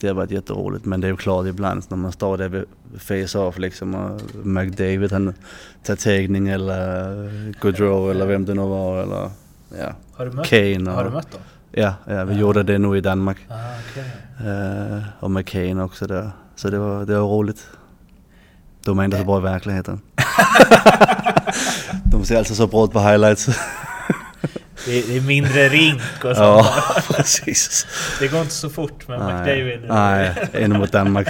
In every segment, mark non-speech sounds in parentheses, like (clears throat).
det har varit jätteroligt. Men det är ju klart ibland när man står där vid face-off liksom och McDavid han tar tegning eller Gaudreau eller vem det nu var eller ja. Har du mött, Kane och, har du mött dem? Ja, ja vi gjorde det nu i Danmark. Ah, okay. Uh, och med Kane också där. Så det var, det var roligt. De är inte så bra i verkligheten. (laughs) De ser alltså så bra ut på highlights. (laughs) Det är, mindre rink och sånt. ja, (laughs) precis. Det går inte så fort med Nej, McDavid. nej en mot Danmark.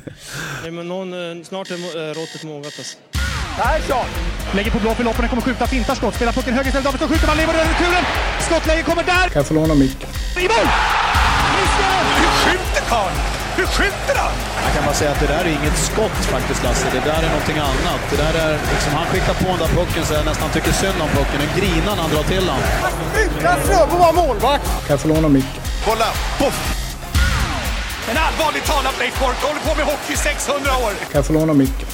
(laughs) Nej, men någon, eh, snart är eh, råttet mogat alltså. Persson! Lägger på blå för loppen, kommer skjuta, fintar skott, spelar pucken höger istället, Davidsson skjuter, man lever över returen! Skottläge kommer där! Kan jag få låna micken? I mål! Hur skjuter karln? Hur skjuter han? Jag kan bara säga att det där är inget skott faktiskt Lasse. Det där är någonting annat. Det där är liksom, han skickar på den där pucken så jag nästan tycker synd om pucken. Den grinar när han drar till den. Utan Fröbo var målvakt! Kan jag få låna micken? Kolla! Poff! En allvarligt talat Leif Boork håller på med hockey i 600 år! Kan jag få låna micken?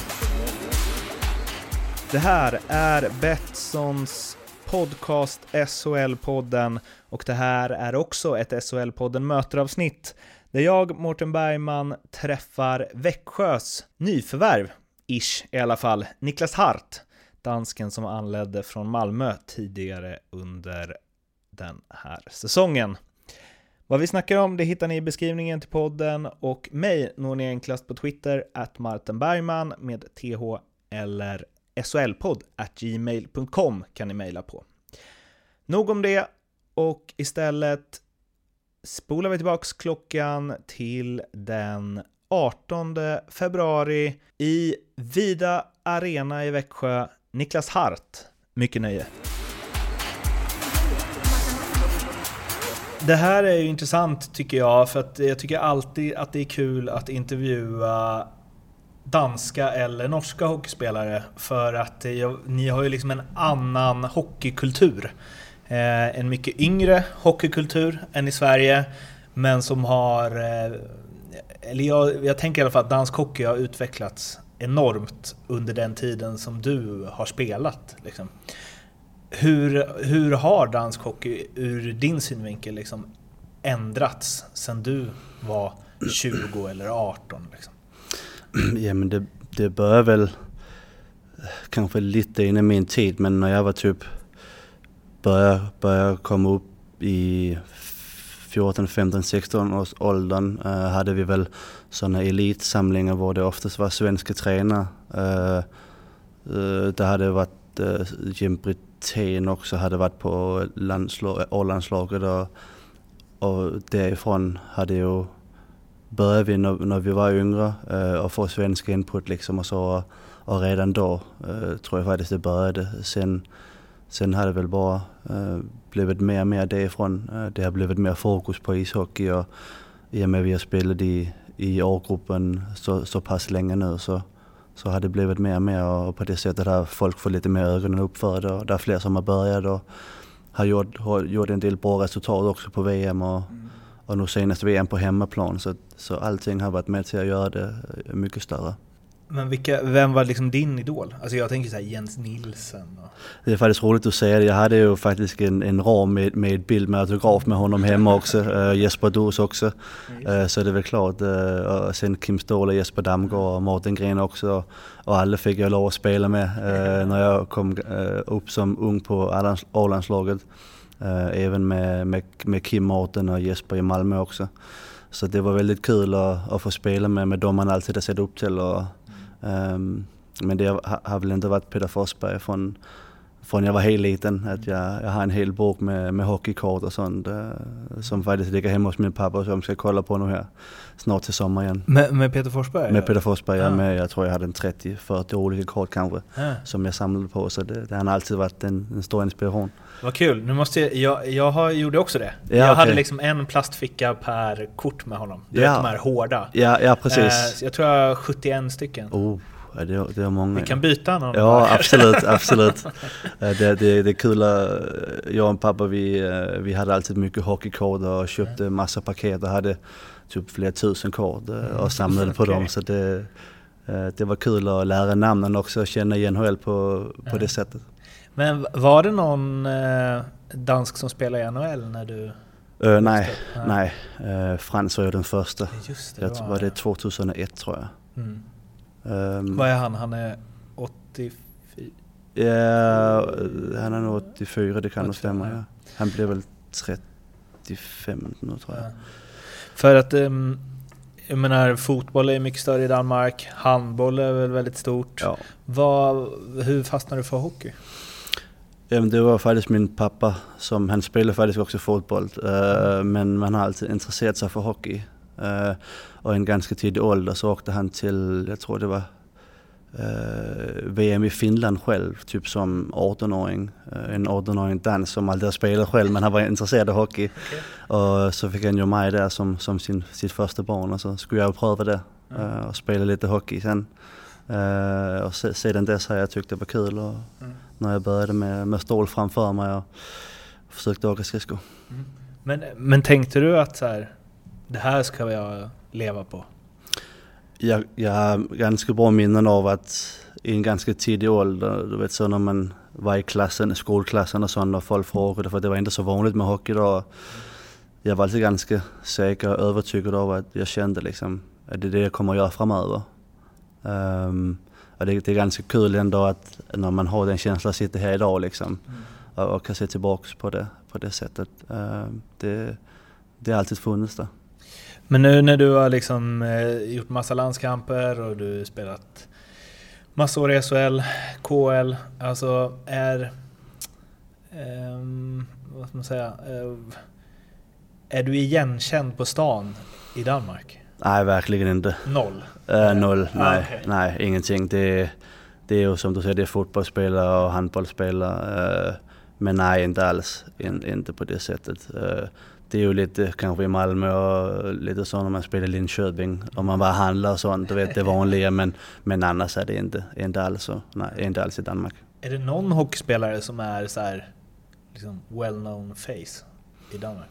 Det här är Betssons podcast SHL-podden och det här är också ett SHL-podden möteravsnitt där jag, Mårten Bergman, träffar Växjös nyförvärv, ish i alla fall, Niklas Hart, dansken som anlände från Malmö tidigare under den här säsongen. Vad vi snackar om det hittar ni i beskrivningen till podden och mig når ni enklast på Twitter, att Martin Bergman med TH eller solpodd gmail.com kan ni mejla på. Nog om det och istället spolar vi tillbaks klockan till den 18 februari i Vida Arena i Växjö. Niklas Hart, mycket nöje. Det här är ju intressant tycker jag, för att jag tycker alltid att det är kul att intervjua danska eller norska hockeyspelare för att ni har ju liksom en annan hockeykultur. Eh, en mycket yngre hockeykultur än i Sverige, men som har... Eh, eller jag, jag tänker i alla fall att dansk hockey har utvecklats enormt under den tiden som du har spelat. Liksom. Hur, hur har dansk hockey ur din synvinkel liksom ändrats sen du var 20 eller 18? Liksom? Ja men det, det började väl kanske lite innan min tid men när jag var typ började, börjar komma upp i 14, 15, 16 års åldern uh, hade vi väl sådana elitsamlingar där det oftast var svenska tränare. Uh, uh, det hade varit uh, Jim Brithén också hade varit på A-landslaget och, och därifrån hade ju började vi när, när vi var yngre uh, och få svensk input liksom och så. Och redan då tror jag faktiskt det började. Sen, sen har det väl bara uh, blivit mer och mer därifrån. Uh, det har blivit mer fokus på ishockey och i och med att vi har spelat i, i A-gruppen så, så pass länge nu så, så har det blivit mer och mer och på det sättet har folk fått lite mer ögonen upp för det och det är fler som har börjat och har gjort, har gjort en del bra resultat också på VM och mm och nu senast VM på hemmaplan så, så allting har varit med till att göra det mycket större. Men vilka, vem var liksom din idol? Alltså jag tänker såhär Jens Nilsen. Och... Det är faktiskt roligt att säga det. Jag hade ju faktiskt en, en ram med, med bild med autograf med honom hemma också. Uh, Jesper Dus också. Uh, så det är väl klart. Uh, sen Kim Ståhle, Jesper Damgaard och Martin Gren också. Och alla fick jag lov att spela med när jag kom upp som ung på A-landslaget. även med, med, med Kim Martin och Jesper i Malmö också. Så det var väldigt kul att, att få spela med, med dem man alltid har sett upp till. Och, Ehm, men det har väl inte varit Peter Forsberg från, från jag var helt liten. Att jag, jag har en hel bok med, med hockeykort och sånt uh, som faktiskt ligger hemma hos min pappa som ska kolla på nu här snart till sommar igen. Med, med Peter Forsberg? Med Peter Forsberg, ja. med, jag tror jag hade en 30-40 olika kort kanske ja. som jag samlade på. Så det, det har alltid varit en, en stor inspiration. Vad kul, nu måste jag, jag, jag har, gjorde också det. Ja, jag okay. hade liksom en plastficka per kort med honom. Du Ja. vet de här hårda. Ja, ja precis. Eh, jag tror jag har 71 stycken. Oh, det, det är många. Vi kan byta någon. Ja, absolut, absolut. Det, det, det är kul, jag och pappa vi, eh, vi hade alltid mycket hockeykort och köpte massa paket och hade typ flera tusen kort eh, och samlade på Okej. dem. Så det, eh, det var kul att lära namnen också och känna igen NHL på, på det sättet. Men var det någon dansk som spelade i NHL när du... Uh, nej, nej. Uh, Frans var ju den första. Just det, Jag var det är 2001 tror jag. Mm. Um, Vad är han? Han är 84? Ja, han är nog 84, det kan nog 84, stämma. ja. Han blev väl 35 nu tror jag. Ja. För att, um, jag menar fotboll är mycket större i Danmark, handboll är väl väldigt stort. Ja. Vad, hur fastnade du för hockey? Det var faktiskt min pappa som, han spelade faktiskt också fotboll. eh, men man har alltid intresserat sig för hockey. Uh, och en ganska tidig ålder så åkte han till, jag tror det var eh, VM i Finland själv, typ som 18-åring. Eh, en 18-åring dans som aldrig har spelat själv men han var intresserad av hockey. Och så fick han ju mig där som, som sin, sitt första barn och så skulle jag pröva det eh, och spela lite hockey sen. Eh, och se, sedan dess har jag tyckt det var kul och Mm. när jag började med, med stål framför mig och försökte åka skridskor. Men, men tänkte du att så här, det här ska jag leva på? Jag, jag har ganska bra minnen av att i en ganska tidig ålder, du vet så när man var i klassen, skolklassen och sånt och folk frågade, för det var inte så vanligt med hockey då. Jag var alltid ganska säker och övertygad av att jag kände liksom att det är det jag kommer att göra framöver. Um, och det, det är ganska kul ändå att när man har den känslan att sitta här idag liksom och, och kan se tillbaks på det på det sättet. Um, det, det har alltid funnits där. Men nu när du har liksom eh, gjort massa landskamper och du har spelat massa år i SHL, KL, alltså är... ehm, vad ska man säga? Eh, är du igenkänd på stan i Danmark? Nej, verkligen inte. Noll? Eh, noll, Ah, nej, okej. nej ingenting. Det, är- det är ju som du säger, det är fotbollsspelare och handbollsspelare. Eh, men nej, inte alls. In, inte på det sättet. Det är ju lite kanske i Malmö och lite så när man spelar i Linköping. Om man bara handlar och sånt, du vet det vanliga. Men, men annars är det inte, inte alls. Nej, inte alls i Danmark. Är det någon hockeyspelare som är så här, liksom well-known face i Danmark?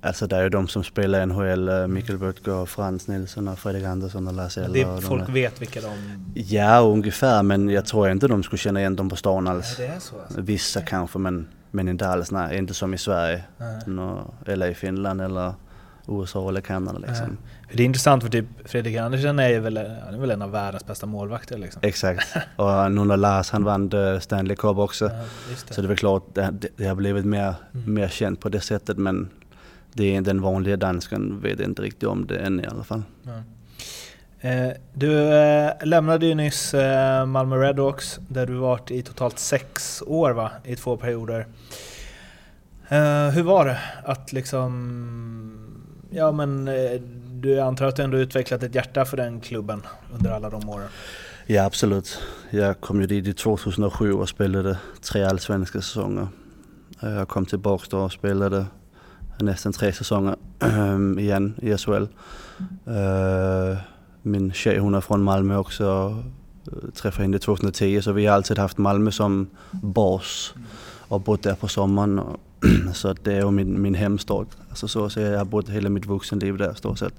Alltså det är ju de som spelar i NHL, eh, Mikkel Böttger, Frans Nilsson och Fredrik Andersson och Det Eller. de folk där. vet vilka de... Ja, ungefär. Men jag tror inte de skulle känna igen dem på stan alls. det är så alltså. Vissa kanske men, men inte alls. Nej, inte som i Sverige. Eller i Finland eller USA eller Kanada liksom. Det är intressant för typ Fredrik Andersen är ju väl, han är väl en av världens bästa målvakter liksom. Exakt. (laughs) Och nu när Lars han vann eh, Stanley Cup också. Ja, det. Så det är väl klart, det- det har blivit mer, Mm. mer känt på det sättet. Men det är den vanliga dansken vet inte riktigt om det än i alla fall. Ja. Eh, du eh, lämnade ju nyss eh, Malmö Redhawks där du varit i totalt sex år va? I två perioder. Hur var det att liksom... Ja men du antar att du ändå utvecklat ett hjärta för den klubben under alla de åren? Ja absolut. Jag kom ju dit i 2007 och spelade tre allsvenska säsonger. Jag kom tillbaka då och spelade nästan tre säsonger (clears throat) igen i SHL. Eh, min tjej hon är från Malmö också. och Träffade henne 2010 så vi har alltid haft Malmö som bas och bott där på sommaren. och- (clears throat) Så det är ju min, min hemstad. Alltså så, så jag har bott hela mitt vuxenliv där stort sett.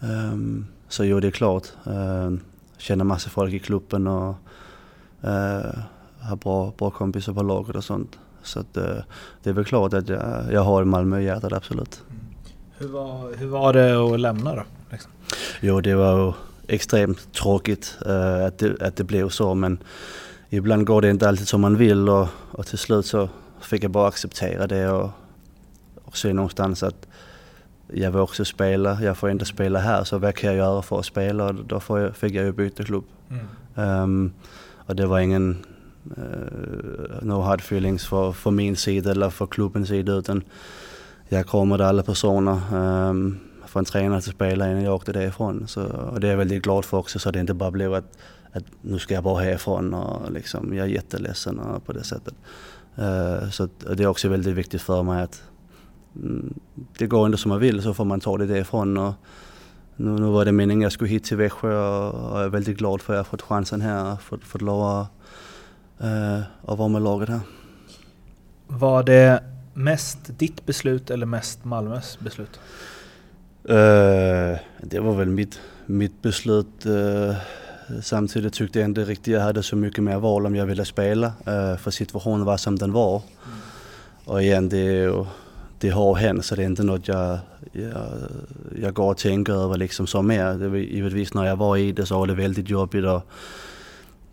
Um, ehm, Så jo, det är klart. Uh, känner massa folk i klubben och uh, har bra, bra kompisar på laget och sånt. Så att, uh, det är väl klart att jag, jag har Malmö i hjärtat, absolut. Mm. Hur var, hur var det att lämna då? Jo, det var extremt tråkigt eh, att, det, att det blev så men ibland går det inte alltid som man vill och, och till slut så fick jag bara acceptera det och, och se någonstans att jag vill också spela, jag får inte spela här så vad kan jag göra för att spela och då får jag, fick jag ju byta klubb. Mm. Ehm, och det var ingen uh, no hard feelings för, för min sida eller för klubbens sida utan jag kramade alla personer um, från tränare till spelare innan jag åkte därifrån. Så, och det är jag väldigt glad för också så det inte bara blev att, att nu ska jag bara härifrån och liksom, jag är jätteledsen och på det sättet. Uh, øh, så det är också väldigt viktigt för mig att mm, det går inte som man vill så får man ta det därifrån. Och, nu, nu var det meningen jag skulle hit till Växjö och jag är väldigt glad för att jag har fått chansen här, fått, fått lov att, uh, øh, att vara med laget här. Var det mest ditt beslut eller mest Malmös beslut? Eh, det var väl mitt, mitt beslut. Uh, samtidigt tyckte jag inte riktigt jag hade så mycket mer val om jag ville spela. Uh, för situationen var som den var. Och igen, det är ju, det har hänt så det är inte något jag, jag, jag går och tänker över liksom så mer. Det givetvis när jag var i det så var det väldigt jobbigt och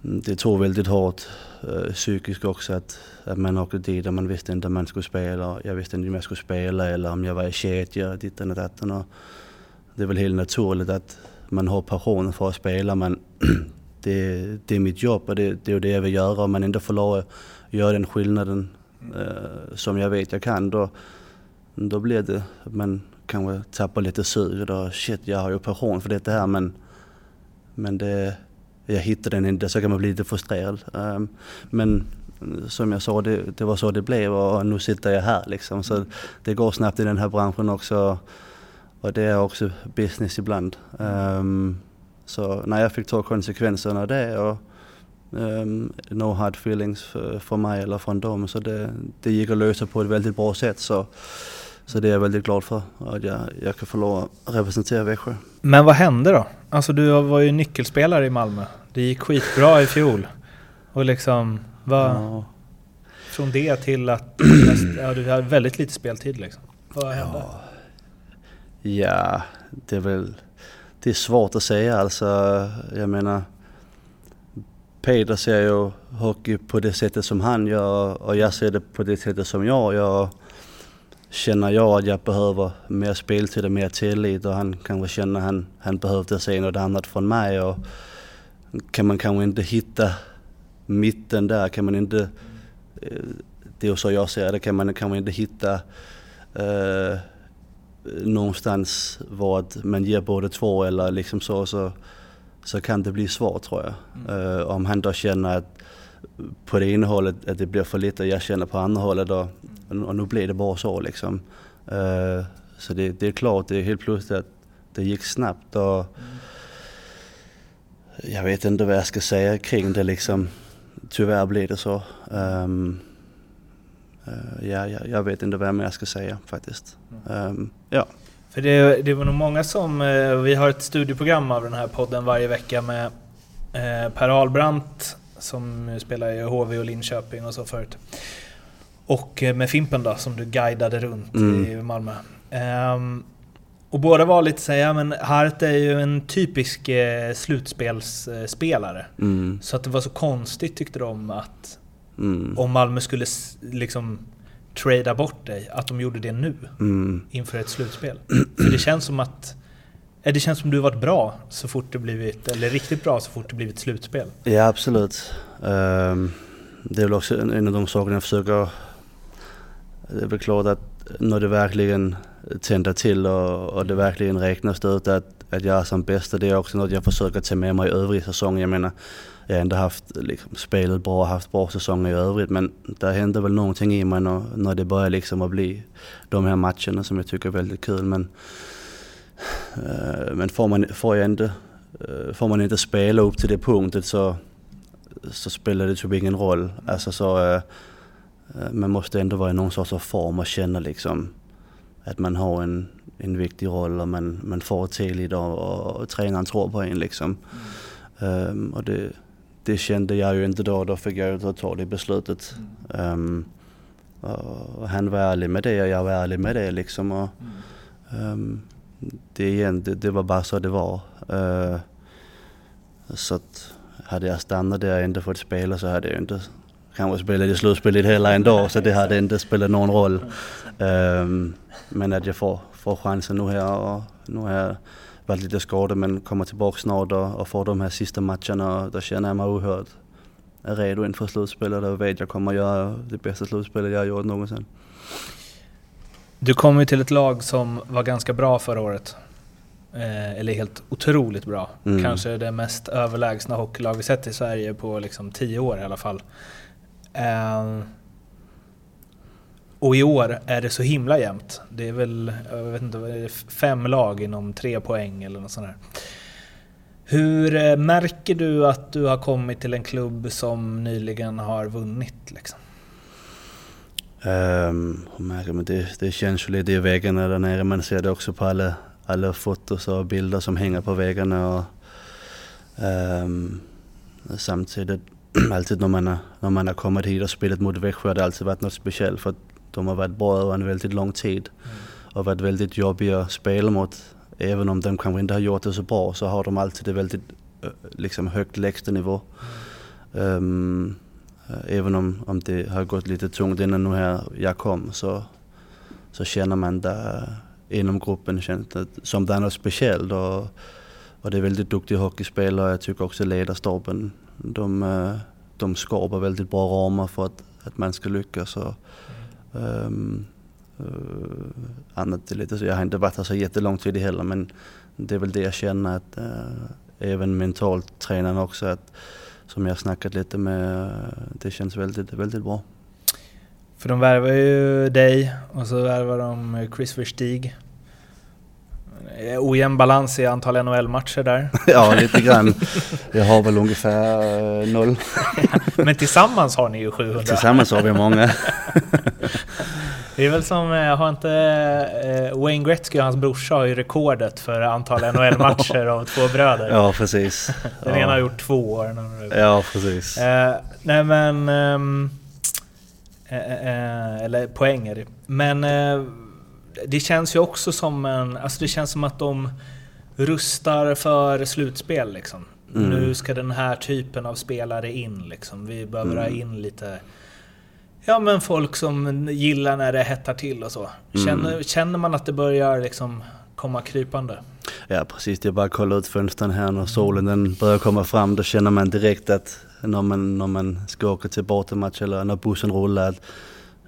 det tog väldigt hårt eh, psykiskt också att, att man åkte dit och man visste inte om man skulle spela. Jag visste inte om jag skulle spela eller om jag var i kedja, ditten och datten. Och det är väl helt naturligt att man har passionen för att spela men (clears throat) det, det är mitt jobb och det, det är det jag vill göra. Om man inte får lov att göra den skillnaden eh, som jag vet jag kan då, då blir det att man kanske tappar lite suget och shit jag har ju passion för detta här men, men det, jag hittar den inte så kan man bli lite frustrerad. Ehm, men eh, som jag sa, det, det, var så det blev och nu sitter jag här liksom. Så det går snabbt i den här branschen också. Och det är också business ibland. Ehm, så när jag fick ta konsekvenserna av det och um, no hard feelings för, för mig eller från dem. Så det, det gick att lösa på ett väldigt bra sätt. Så, så det är jag väldigt glad för. Att jag, jag kan få lov att representera Växjö. Men vad hände då? Alltså du var ju nyckelspelare i Malmö. Det gick skitbra i fjol. Och liksom, vad... Ja. Från det till att ja, du har väldigt lite speltid liksom. Vad hände? Ja. ja, det är väl... Det är svårt att säga alltså. Jag menar... Peter ser ju hockey på det sättet som han gör och jag ser det på det sättet som jag gör. Känner jag att jag behöver mer speltid och mer tillit och han kanske känner att han, han behövde se något annat från mig. Och kan man kanske inte hitta mitten där, kan man inte, eh, det är så jag ser det, kan man, kan man inte hitta eh, någonstans vad man ger båda två eller liksom så, så, så kan det bli svårt tror jag. Mm. Uh, om han då känner att på det ena hållet att det blir för lite och jag känner på andra hållet då, och nu blir det bara så liksom. Uh, så det, det, är klart, det är helt plötsligt att det gick snabbt och jag vet inte vad jag ska säga kring det liksom. Tyvärr blir det så. Um, uh, ja, jag, jag, vet inte vad mer jag ska säga faktiskt. Um, ja. För det, det var nog många som, uh, vi har ett studieprogram av den här podden varje vecka med Per Ahlbrandt som spelar i HV och Linköping och så förut. Och med Fimpen då, som du guidade runt mm. i Malmö. Um, och båda var lite såhär, ja men Hart är ju en typisk eh, slutspelsspelare. Mm. Så att det var så konstigt tyckte de att mm. om Malmö skulle liksom trada bort dig, att de gjorde det nu. Mm. Inför ett slutspel. För det känns som att eh, det känns som du varit bra så fort det blivit, eller riktigt bra så fort det blivit slutspel. Ja absolut. Ehm, det är väl också en av de sakerna jag försöker... Det är väl klart att när det verkligen tänder till och, och det verkligen räknas ut att, att jag är som bäst. Det är också något jag försöker ta med mig i övrig säsong. Jag menar, jag har ändå haft liksom, spelet bra, haft bra säsonger i övrigt men det händer väl någonting i mig när, när det börjar liksom att bli de här matcherna som jag tycker är väldigt kul. Men, men får, man, får, jag inte, uh, får man inte spela upp till det punktet så, så spelar det typ ingen roll. Alltså så, uh, man måste ändå vara i någon sorts form och känna liksom att man har en, en viktig roll och man, man får tillit och, och, och tränaren tror på en liksom. Mm. Um, och det, det kände jag ju inte då, då fick jag ta det beslutet. Mm. Um, och han var ärlig med det och jag var ärlig med det liksom. Och, um, det, igen, det, det, var bara så det var. Uh, så att hade jag stannat där och inte fått spela så hade jag inte kanske spelat i slutspelet hela en dag så det hade inte spelat någon roll. Um, men att jag får, får chansen nu här och nu har jag varit lite skadad men kommer tillbaka snart och, och får de här sista matcherna och då känner jag mig oerhört redo inför slutspelet och vet jag kommer göra det bästa slutspelet jag har gjort någonsin. Du kom ju till ett lag som var ganska bra förra året. Eh, eller helt otroligt bra. Mm. Kanske det mest överlägsna hockeylag vi sett i Sverige på liksom tio år i alla fall. Eh, och i år är det så himla jämnt. Det är väl, jag vet inte, fem lag inom tre poäng eller något sånt där. Hur eh, märker du att du har kommit till en klubb som nyligen har vunnit? Liksom? Um, märker det, det känns ju lite i väggarna där nere. Man ser det också på alla, alla fotos och bilder som hänger på väggarna. Och, um, samtidigt, (clears throat) alltid när man, har, när man har kommit hit och spelat mot Växjö har det alltid varit något speciellt. För de har varit bra över en väldigt lång tid och varit väldigt jobbiga att spela mot. Även om de kanske inte har gjort det så bra så har de alltid en väldigt liksom, högt lägstanivå. Um, Eh, även om, om det har gått lite tungt innan nu här jag kom så, så känner man det eh, inom gruppen känns det som det är något speciellt. Och, och det är väldigt duktiga hockeyspelare. Jag tycker också ledarstaben, de, eh, de skapar väldigt bra ramar för att, att man ska lyckas. Och, ehm, um, annat är lite så, jag har inte varit här så jättelång tid heller men det är väl det jag känner att uh, även mentalt tränaren också att som jag snackat lite med, det känns väldigt, väldigt bra. För de värvar ju dig och så värvar de Chris Verstig. Ojämn balans i antal NHL-matcher där. (laughs) ja, lite grann. Jag har väl ungefär eh, noll. (laughs) Men tillsammans har ni ju 700. Tillsammans har vi många. (laughs) Det är väl som, eh, har inte eh, Wayne Gretzky och hans brorsa har ju rekordet för antal NHL-matcher (laughs) av två bröder. Ja, precis. (laughs) Den ja. ena har gjort två år. Ja, precis. Eh, nej men... ehm, eh, eh, eller poäng är det. Men eh, det känns ju också som en... Alltså det känns som att de rustar för slutspel liksom. Mm. Nu ska den här typen av spelare in liksom. Vi behöver ha Mm. in lite... Ja men folk som gillar när det hettar till och så. Känner, Mm. känner man att det börjar liksom komma krypande? Ja, precis. Det är bara att kolla ut fönstren här när solen den börjar komma fram. Då känner man direkt att när man, när man ska åka till bortamatch eller när bussen rullar att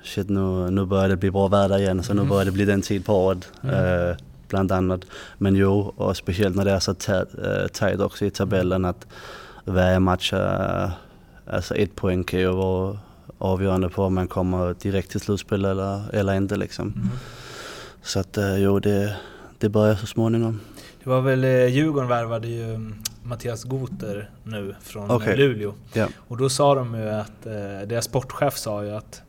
shit, nu, nu börjar det bli bra väder igen. Så nu börjar det bli den tid på året. Eh, bland annat. Men jo, och speciellt när det är så tät, eh, tajt också i tabellen att varje match, alltså ett poäng kan ju vara avgörande på om man kommer direkt till slutspel eller, eller inte liksom. Så att eh, jo, det, det börjar så småningom. Det var väl eh, Djurgården värvade ju mm, Mattias Goter nu från eh, Luleå. Ja. Och då sa de ju att, deras sportchef sa ju att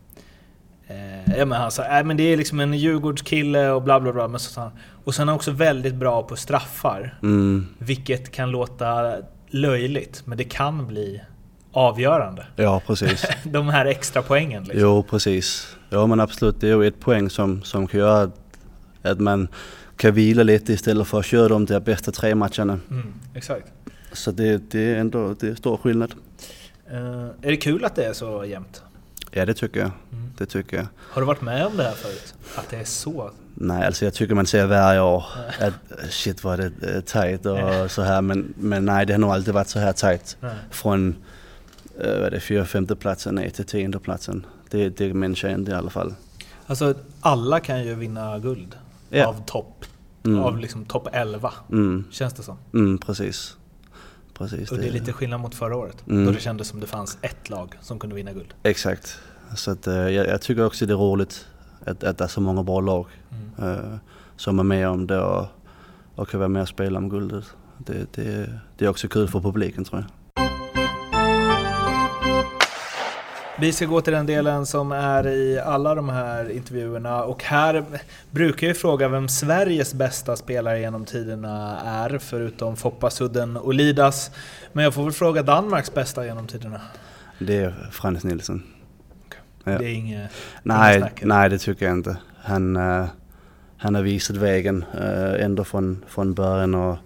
eh, ja, men han sa, äh, men det är liksom en Djurgårdskille och bla bla bla. Men så och sen är han också väldigt bra på straffar. Mm, Vilket kan låta löjligt, men det kan bli avgörande. ja, precis. (laughs) De här extra poängen liksom. Jo, precis. Ja, men absolut. Det är ju ett poäng som, som kan göra att, att man kan vila lite istället för att köra de där bästa tre matcherna. Mm, exakt. Så det, det är ändå det är stor skillnad. Eh, är det kul att det är så jämnt? Ja, det tycker jag. Mm. Det tycker jag. Har du varit med om det här förut? Att det är så? Nej, alltså jag tycker man ser varje år att shit vad det är tajt och så här. Men, men nej, det har nog alltid varit så här tajt. Nej. Från eh, vad det, fyra, femte platsen ner till tionde platsen. Det, det inte i alla fall. Alltså alla kan ju vinna guld Ja. av topp Mm. av liksom topp 11, Mm, känns det som. mm, precis. Precis. Och det är lite skillnad mot förra året, Mm. då det kändes som det fanns ett lag som kunde vinna guld. Exakt. Så att, eh, jag, jag tycker också det är roligt att, att det är så många bra lag eh, som är med om det och, och kan vara med och spela om guldet. Det, det, det är också kul för publiken tror jag. Vi ska gå till den delen som är i alla de här intervjuerna och här brukar jag fråga vem Sveriges bästa spelare genom tiderna är, förutom Foppa, Sudden och Lidas. Men jag får väl fråga Danmarks bästa genom tiderna. Det är Frans Nilsson. Ja. Det är inget... Nej, nej, det tycker jag inte. Han, eh, han har visat vägen uh, ända från, från början och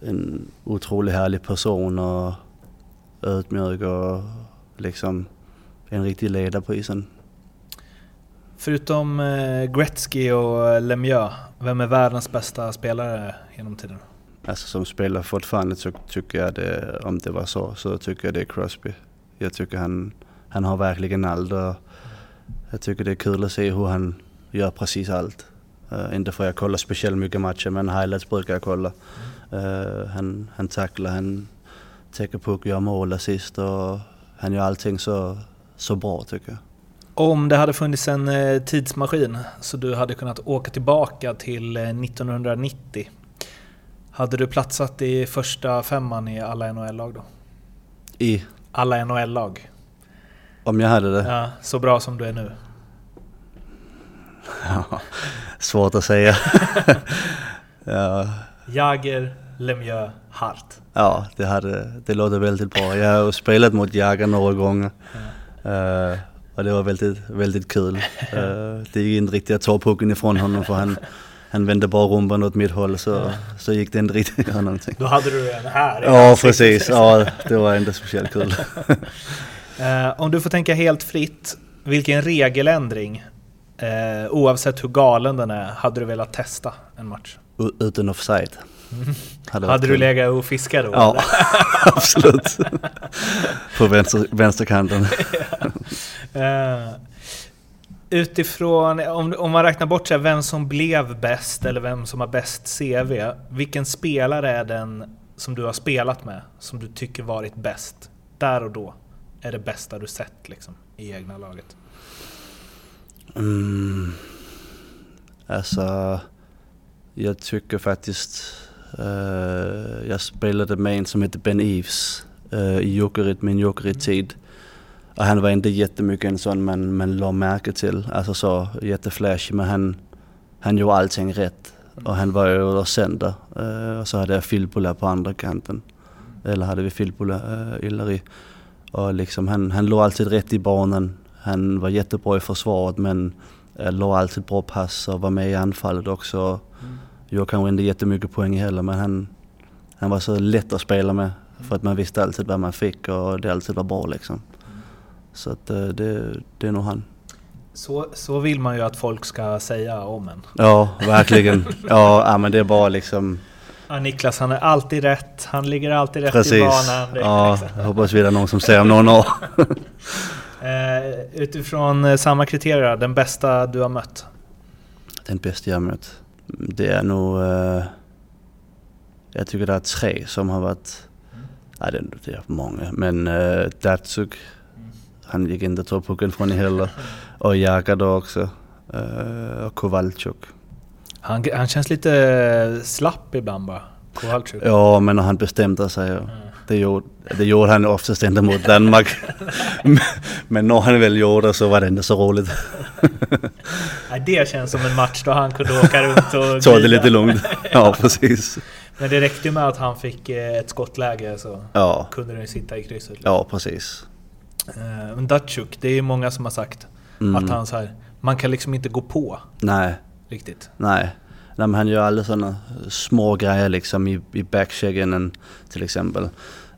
en otroligt härlig person och ödmjuk och liksom en riktig ledare på isen. Förutom eh, Gretzky och Lemieux, vem är världens bästa spelare genom tiden? Alltså som spelare fortfarande så tycker jag det, om det var så, så tycker jag det är Crosby. Jag tycker han, han har verkligen allt och jag tycker det är kul att se hur han gör precis allt. Uh, inte för att jag kollar speciellt mycket matcher men highlights brukar jag kolla. Uh, han, han tacklar, han täcker puck, gör mål, assist och han gör allting så, så bra tycker jag. Om det hade funnits en eh, tidsmaskin så du hade kunnat åka tillbaka till eh, 1990. Hade du platsat i första femman i alla NHL-lag då? I, Alla NHL-lag. om jag hade det? Ja, så bra som du är nu. (laughs) Ja, svårt att säga. (laughs) ja, Jagger, Lemieux, Hart. Ja, det, hade, det låter väldigt bra. Jag har spelat mot Jagr några gånger. Eh, och och det var väldigt, väldigt kul. (laughs) Eh, det gick inte riktigt att ta pucken ifrån honom för han, han vände bara rumpan åt mitt håll så, så gick det inte riktigt att göra någonting. Då hade du en här Ja precis, ja det var inte speciellt kul. (laughs) Eh, om du får tänka helt fritt, vilken regeländring, eh, oavsett hur galen den är, hade du velat testa en match? U- Utan offside. Hade, Hade du kul. legat och fiskat då? Ja, (laughs) absolut. På vänster, vänsterkanten. (laughs) Eh, utifrån, om, om man räknar bort så här, vem som blev bäst eller vem som har bäst CV, vilken spelare är den som du har spelat med som du tycker varit bäst? Där och då är det bästa du sett liksom, i egna laget. Mm. Alltså, jag tycker faktiskt... Uh, jag spelade med en som hette Ben Eves uh, i Jokerit, min Jokerit-tid. Och han var inte jättemycket en sån man, man la märke till. Alltså så jätteflashig men han, han gjorde allting rätt. Och han var ju center. Uh, och så hade jag Filppula på andra kanten. Eller hade vi Filppula, uh, Illeri. Och liksom han, han låg alltid rätt i banan. Han var jättebra i försvaret men uh, låg alltid bra pass och var med i anfallet också. Gjorde kanske inte jättemycket poäng heller men han, han var så lätt att spela med. För att man visste alltid vad man fick och det alltid var bra liksom. Så att eh, det, det är nog han. Så, så vill man ju att folk ska säga om en. Ja, verkligen. Ja, ja men det är bara liksom Ja, Niklas, han är alltid rätt. Han ligger alltid rätt i precis. banan. Det Ja, liksom- jag hoppas vi är någon som säger om någon år. (laughs) Eh, utifrån eh, samma kriterier, den bästa du har mött? Den bästa jag mött. Det är nog... eh, jag tycker det är tre som har varit... Nej, det, är många. Men uh, Datsuk, han gick inte ta pucken från heller. (laughs) Och Jaka då också. Uh, och Kowalczuk. Han, han känns lite slapp ibland bara. Kowalczyk. Ja, men när han bestämde sig. och Det gjorde, det gjorde han oftast inte mot Danmark. (laughs) Men- när han väl gjorde det så var det inte så roligt. (laughs) Nej, det känns som en match då han kunde åka runt och Ta det lite lugnt. (laughs) Ja, precis. Men det räckte ju med att han fick eh, ett skottläge så Ja, kunde den sitta i krysset. ja precis. Eh, Men Datsjuk, det är ju många som har sagt Mm. att han så här, man kan liksom inte gå på Nej, riktigt. nej. Nej men han gör alla sådana små grejer liksom i, i backchecken till exempel.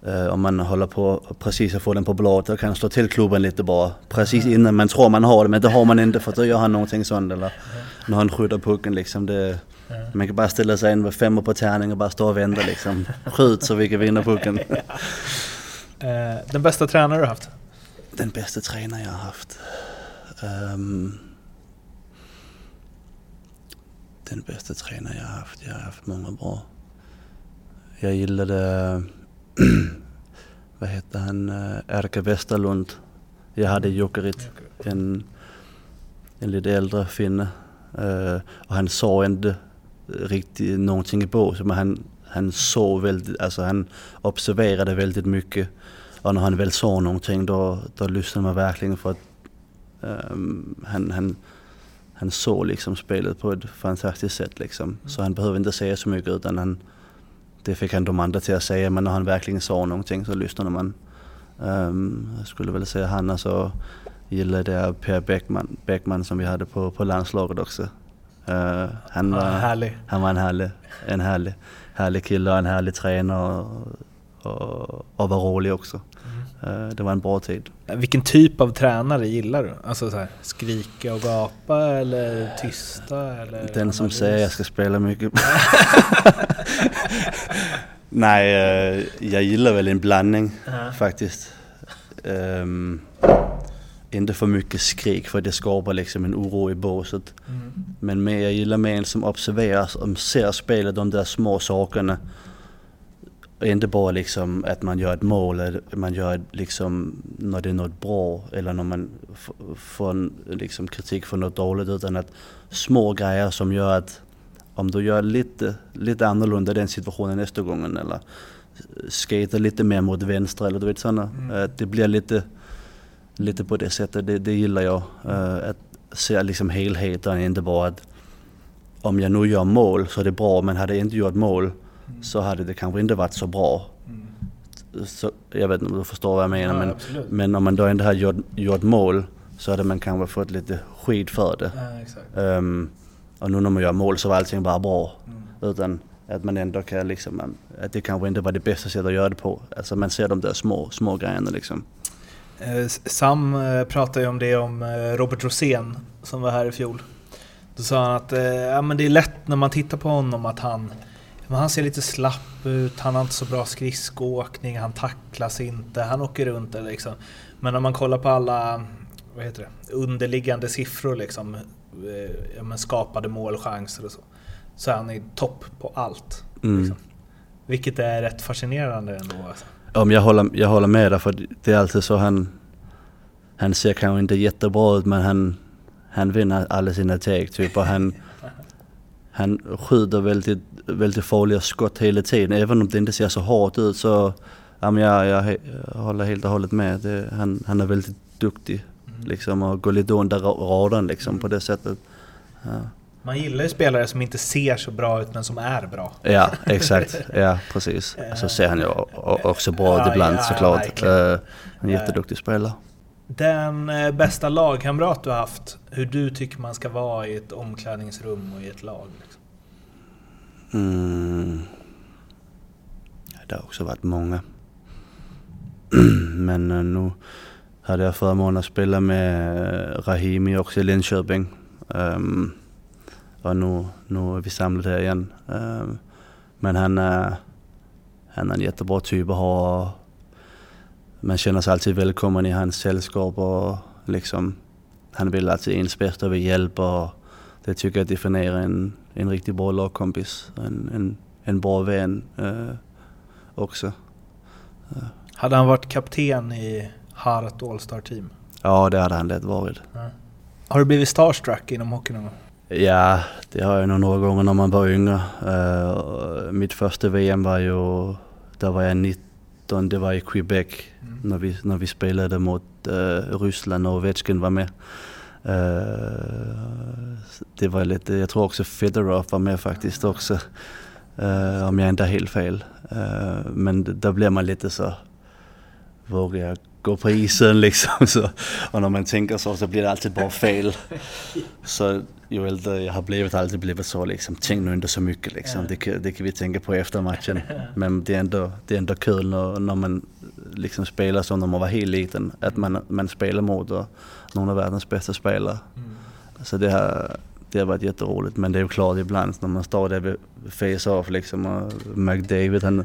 Eh, om man håller på precis att få den på blått och kan slå till klubben lite bara. Precis innan man tror man har det men det har man inte för då gör han någonting sånt eller när han skjuter pucken liksom. Det, man kan bara ställa sig in med femmor på tärning och bara stå och vänta liksom. Skjut så vi kan vinna pucken. (laughs) Eh, Den bästa tränare du haft? Den bästa tränare jag har haft? Ehm, den bästa tränare jag har haft? Jag har haft många bra. Jag gillade, (clears throat) vad hette han, Erka Westerlund. Jag hade i Jokerit, en, en lite äldre finne. Eh, och han sa inte riktigt någonting i båset men han, han såg väldigt, alltså han observerade väldigt mycket. Och när han väl sa någonting då, då lyssnade man verkligen för att ehm, han, han, han såg liksom spelet på ett fantastiskt sätt liksom. Så han behövde inte säga så mycket utan han, det fick han de andra till att säga men när han verkligen sa någonting så lyssnade man. Ehm, jag skulle väl säga han alltså gillade jag Per Bäckman, Bäckman som vi hade på, på landslaget också. Eh, han, var, härlig. han var en härlig, en härlig, härlig kille och en härlig tränare och, och, och var rolig också. Eh, det var en bra tid. Vilken typ av tränare gillar du? Alltså så här, skrika och gapa eller tysta? Eller Den som säger jag ska spela mycket. (laughs) Nej, eh, jag gillar väl en blandning faktiskt. Ehm, inte för mycket skrik för det skapar liksom en oro i båset. Men mer, jag gillar mer en som observerar, som ser spelet, de där små sakerna. Och inte bara liksom att man gör ett mål, eller man gör liksom när det är något bra eller när man får en, liksom kritik för något dåligt utan att små grejer som gör att om du gör lite, lite annorlunda den situationen nästa gång eller skater lite mer mot vänster eller du vet sådana. eh, Det blir lite, lite på det sättet, det, det gillar jag. eh, Att se liksom helheten, inte bara att om jag nu gör mål så är det bra men hade jag inte gjort mål så hade det kanske inte varit så bra. Så, jag vet inte om du förstår vad jag menar Ja, men, absolut. men om man då inte har gjort, gjort mål så hade man kanske fått lite skit för det. Ja. Ehm, och nu när man gör mål så var allting bara bra. Mm. Utan att man ändå kan liksom, att det kanske inte var det bästa sättet att göra det på. Alltså man ser de där små, små grejerna liksom. Eh, Sam eh, pratade ju om det om eh, Robert Rosén som var här i fjol. Då sa han att eh, ja, men det är lätt när man tittar på honom att han, men han ser lite slapp ut, han har inte så bra skridskoåkning, han tacklas inte, han åker runt där liksom. Men när man kollar på alla vad heter det, underliggande siffror liksom, eh, ja, skapade målchanser och så, så är han i topp på allt. Mm. Liksom. Vilket är rätt fascinerande ändå. Alltså. Om jag håller, jag håller med dig för det är alltid så han, han ser kanske inte jättebra ut men han, han vinner alla sina tag typ och han, (laughs) han skjuter väldigt, väldigt farliga skott hela tiden. Även om det inte ser så hårt ut så, ja men jag, jag, håller helt och hållet med. Det, han, han är väldigt duktig liksom och går lite under ra- radarn liksom på det sättet. Ja. Man gillar ju spelare som inte ser så bra ut men som är bra. Ja, exakt. Ja, precis. (laughs) Så ser han ju o- också bra ut Ja, ibland ja, såklart. verkligen. Eh, En jätteduktig spelare. Den eh, bästa lagkamrat du har haft, hur du tycker man ska vara i ett omklädningsrum och i ett lag? Liksom. Mm. Det har också varit många. (clears throat) Men eh, nu hade jag förmånen att spela med eh, Rahimi också i Linköping. Ehm, och nu, nu är vi samlade här igen. Ehm, men han är, han är en jättebra typ att ha. Man känner sig alltid välkommen i hans sällskap och liksom han vill alltid ens bästa och vill hjälpa. Och det tycker jag definierar en, en riktigt bra lagkompis. En, en, en bra vän eh, också. Hade han varit kapten i Harat All-Star Team? Ja, det hade han lätt varit. Har du blivit starstruck inom hockey någon gång? Ja, det har jag nog några gånger när man var yngre. Eh, mitt första VM var ju, där var jag 19, det var i Quebec när, vi, när vi spelade mot uh, Ryssland och Ovechkin var med. Eh, det var lite, jag tror också Fedorov var med faktiskt också. eh, om jag inte har helt fel. Eh, men d- där blir man lite så, vågar jag gå på isen (laughs) liksom? Så, och när man tänker så så blir det alltid bara fel. Så ju äldre jag har blivit alltid blivit så liksom, tänk nu inte så mycket liksom. Det, kan- det kan vi tänka på efter matchen. (laughs) Men det är ändå, det är ändå kul när, när man liksom spelar som när man var helt liten. Att man, man spelar mot någon av världens bästa spelare. Så det har, det har varit jätteroligt. Men det är ju klart ibland när man står där vid face-off liksom och McDavid han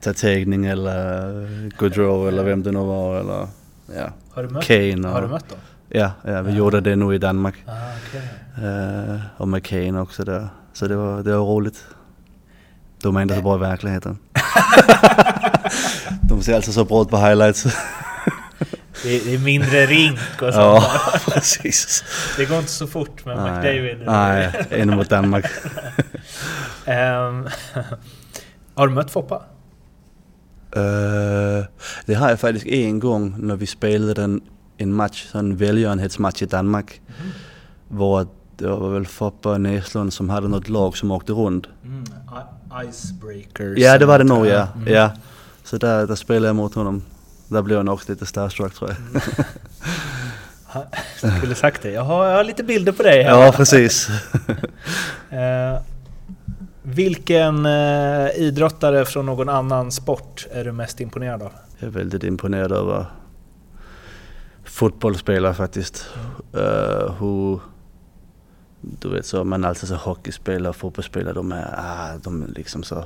tar tagning eller Gaudreau eller vem det nu var eller ja, Har du mött, Kane. Och, har du mött dem? Ja, ja vi gjorde det nu i Danmark. Ah, okej. Eh, och med Kane också där. Så det var, det var roligt. De är inte så bra i verkligheten. (laughs) De ser alltså så bra ut på highlights. (laughs) Det, är, det är mindre rink och sånt. ja, (laughs) precis. Det går inte så fort med Nej, McDavid. Nej, en mot Danmark. Ehm, har du mött Foppa? Eh, det har jag faktiskt en gång när vi spelade en, en match, en välgörenhetsmatch i Danmark. Var det var väl Foppa och Näslund som hade något lag som åkte runt. Mm. Icebreakers. Ja det var det nog ja. Mm. ja. Så där, där spelade jag mot honom. Där blev han också lite starstruck tror jag. (laughs) Jag skulle sagt det. Jag har, jag har lite bilder på dig här. ja precis. (laughs) Eh, vilken eh, idrottare från någon annan sport är du mest imponerad av? Jag är väldigt imponerad över fotbollsspelare faktiskt. Uh, hur, du vet så, man alltid så hockeyspelare och fotbollsspelare, de är, ah, de är liksom så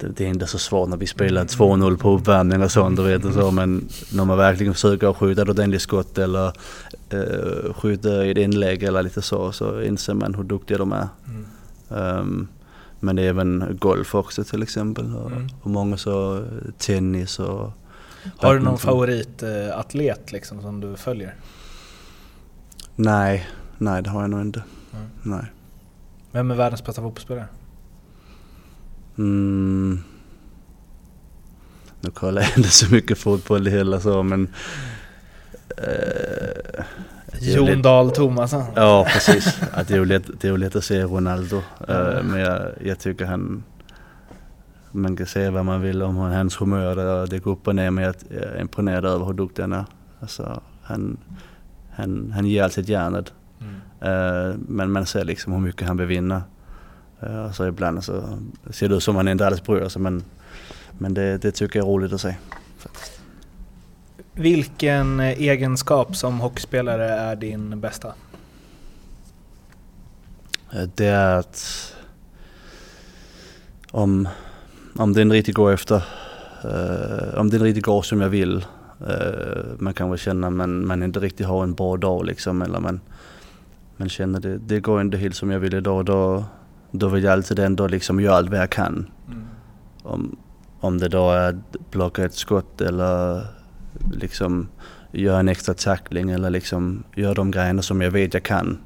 det, det är inte så svårt när vi spelar 2-0 på uppvärmning och sånt, du vet och så, men när man verkligen försöker skjuta ett ordentligt skott eller uh, skjuta i ett inlägg eller lite så, så inser man hur duktiga de är. Um, men även golf också till exempel och, Mm. och många så eh, tennis och Har du någon favoritatlet liksom som du följer? Nej, nej det har jag nog inte. Mm. Nej. Vem är världens bästa fotbollsspelare? Mm. Nu kollar jag inte så mycket fotboll heller så men... eh, Jon lätt- Dahl Tomasson. Ja precis. Att det, är lätt, det är ju lätt att säga Ronaldo. Eh, men jag, jag tycker han... Man kan säga vad man vill om hans humör, det, det går upp och ner men jag är imponerad över hur duktig han är. Alltså, han, han, han ger alltid järnet. Eh, men man ser liksom hur mycket han vill vinna. Eh, så ibland så ser det ut som han inte alls bryr sig men, men det, det tycker jag är roligt att se. Vilken eh, egenskap som hockeyspelare är din bästa? Eh, Det är att om, om det inte riktigt går efter, eh, om det inte riktigt går som jag vill, eh, man kan väl känna man, man inte riktigt har en bra dag liksom eller man, man känner det, det går inte helt som jag vill idag, då, då vill jag alltid ändå liksom göra allt vad jag kan. Om, om det då är att blocka ett skott eller liksom göra en extra tackling eller liksom göra de grejerna som jag vet jag kan.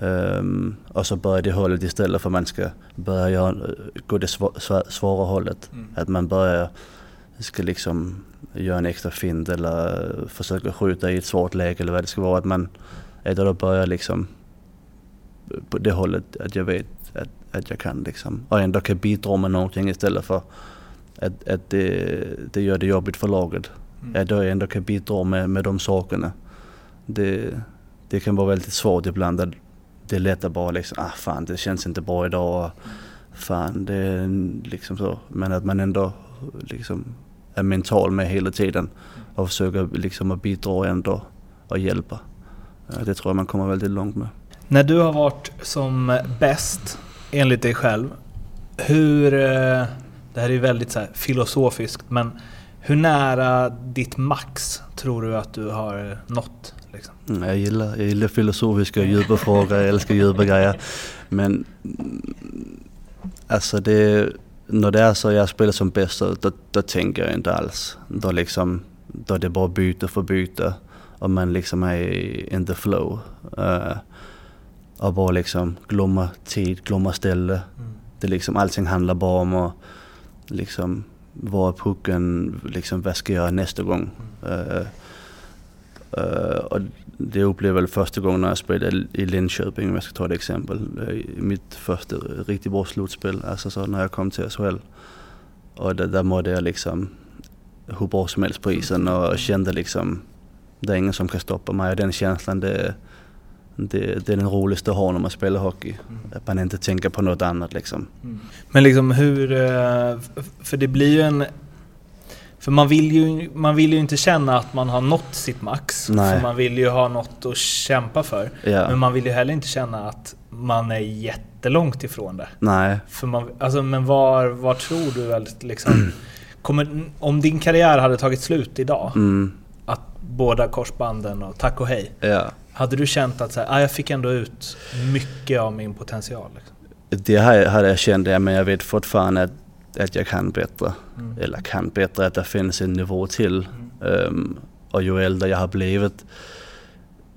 Ehm, och så börja det hållet istället för att man ska börja göra, gå det svå- svå- svåra hållet. Att man börjar, ska liksom göra en extra fint eller försöka skjuta i ett svårt läge eller vad det ska vara. Att man, att då börjar liksom på det hållet att jag vet att, att jag kan liksom. Och ändå kan bidra med någonting istället för att, att det, det gör det jobbigt för laget. Att då jag ändå kan bidra med, med de sakerna. Det, det kan vara väldigt svårt ibland. Det är lätt att bara liksom, ah fan det känns inte bra idag. och Fan det är liksom så. Men att man ändå liksom är mental med hela tiden. Och försöker liksom att bidra ändå och hjälpa. Det tror jag man kommer väldigt långt med. När du har varit som bäst, enligt dig själv, hur... Eh, det här är ju väldigt så här filosofiskt, men hur nära ditt max tror du att du har nått? Liksom? Mm, Jag gillar, jag gillar filosofiska och djupa frågor, jag älskar djupa grejer. Men mm, alltså det, när det är så jag spelar som bäst så då, då tänker jag inte alls. Då liksom, då är det bara byte för byte och man liksom är in the flow. Uh, och bara liksom glömma tid, glömma ställe. Det liksom, allting handlar bara om att liksom, var är pucken, liksom vad ska jag göra nästa gång? Eh, eh, och det upplevde jag väl första gången när jag spelade i Linköping om jag ska ta ett exempel. Eh, I mitt första riktigt bra slutspel, alltså så när jag kom till SHL. Och där, där mådde jag liksom hur bra som helst på isen och kände liksom det är ingen som kan stoppa mig. Och den känslan det, det, det är den roligaste att ha när man spelar hockey. Att man inte tänker på något annat liksom. Men liksom hur... eh, För det blir ju en... För man vill ju, man vill ju inte känna att man har nått sitt max. Nej. För man vill ju ha något att kämpa för. Ja. Men man vill ju heller inte känna att man är jättelångt ifrån det. Nej, För man, alltså, men var, var tror du att liksom... (clears throat) Kommer, om din karriär hade tagit slut idag, mm, att båda korsbanden och tack och hej. ja. Hade du känt att så här, ah, jag fick ändå ut mycket av min potential? Liksom? Det här hade jag känt, ja, men jag vet fortfarande att, att jag kan bättre. Eller kan bättre, att det finns en nivå till. Ehm, och ju äldre jag har blivit,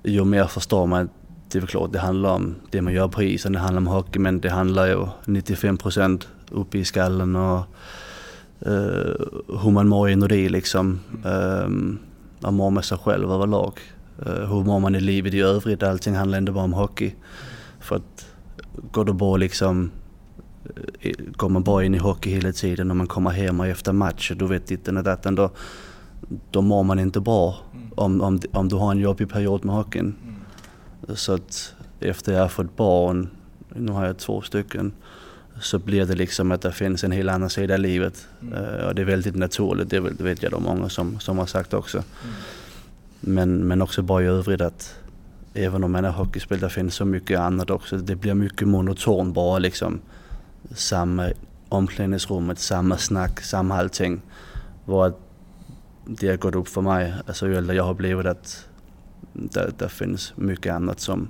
ju mer förstår man att det är klart det handlar om det man gör på isen, det handlar om hockey, men det handlar ju 95% uppe i skallen och eh, hur man mår inuti liksom. Um, man mår med sig själv överlag. Uh, hur mår man i livet i övrigt? Allting handlar inte bara om hockey. För att går du bara liksom går man bara in i hockey hela tiden och man kommer hem och efter match och du vet ditten och datten då, då mår man inte bra om, om, om du har en jobbig period med hockeyn. Så att efter jag har fått barn, nu har jag två stycken, så blir det liksom att det finns en helt annan sida i livet. Eh, och det är väldigt naturligt, det, är det vet jag de många som, som har sagt också. Men, men också bara i övrigt att även om man är hockeyspelare finns så mycket annat också. Det blir mycket monoton bara liksom. Samma omklädningsrummet, samma snack, samma allting. Var det har gått upp för mig, alltså ju äldre jag har blivit att det, det finns mycket annat som,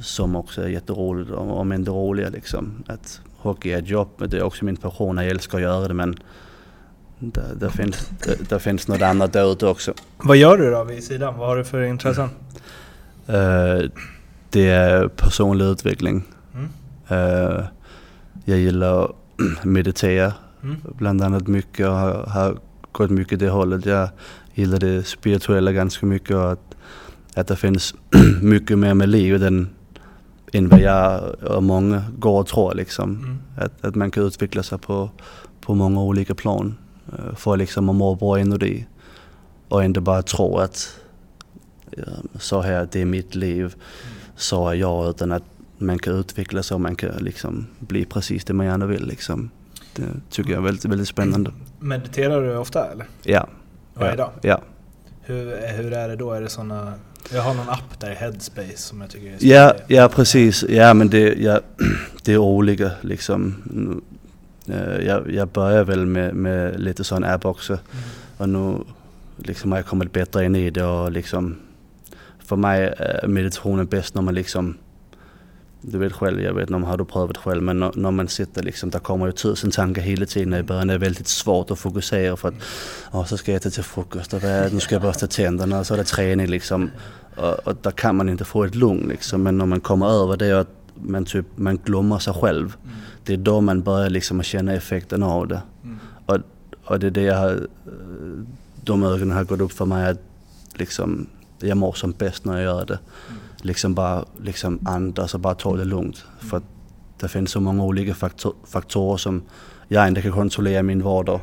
som också är jätteroligt, om, om inte roliga liksom. Att hockey är ett jobb, men det är också min passion, jag älskar att göra det men det, det, finns, det, det finns något annat där ute också. Vad gör du då vid sidan? Vad har du för intressen? Eh, det är personlig utveckling. Mm. Eh, jag gillar att (clears throat) meditera Mm. bland annat mycket och har, har gått mycket det hållet. Jag gillar det spirituella ganska mycket och att, att det finns (clears throat) mycket mer med livet än, än vad jag och många går och tror liksom. Mm. Att, att man kan utveckla sig på, på många olika plan eh, för liksom att må bra inuti. Och inte bara tro att så här, det är mitt liv, så är jag, utan att man kan utvecklas och man kan liksom bli precis det man gärna vill. Liksom. Det tycker jag är väldigt, väldigt spännande. Mediterar du ofta eller? Ja. Varje dag? Ja. Hur, hur är det då? Är det såna... Jag har någon app där, Headspace, som jag tycker är Ja, spännande. ja precis. Ja men det, ja, (clears throat) det är olika liksom. Eh, Jag, jag börjar väl med, med lite sån app också. Och nu liksom har jag kommit bättre in i det och liksom för mig är meditationen bäst när man liksom du vet själv, jag vet inte om har du prövat själv men när, man sitter liksom, där kommer ju tusen tankar hela tiden i början. Det är väldigt svårt att fokusera för att ja, så ska jag äta till frukost och vad nu ska jag borsta tänderna och så är det träning liksom. Och, och där kan man inte få ett lugn liksom. Men när man kommer över det och att man typ, man glömmer sig själv. Det är då man börjar liksom att känna effekten av det. Och, och det är det jag har, de ögonen har gått upp för mig att liksom, jag mår som bäst när jag gör det. Liksom bara liksom andas och bara ta det lugnt. För det finns så många olika faktor, faktorer som jag inte kan kontrollera i min vardag.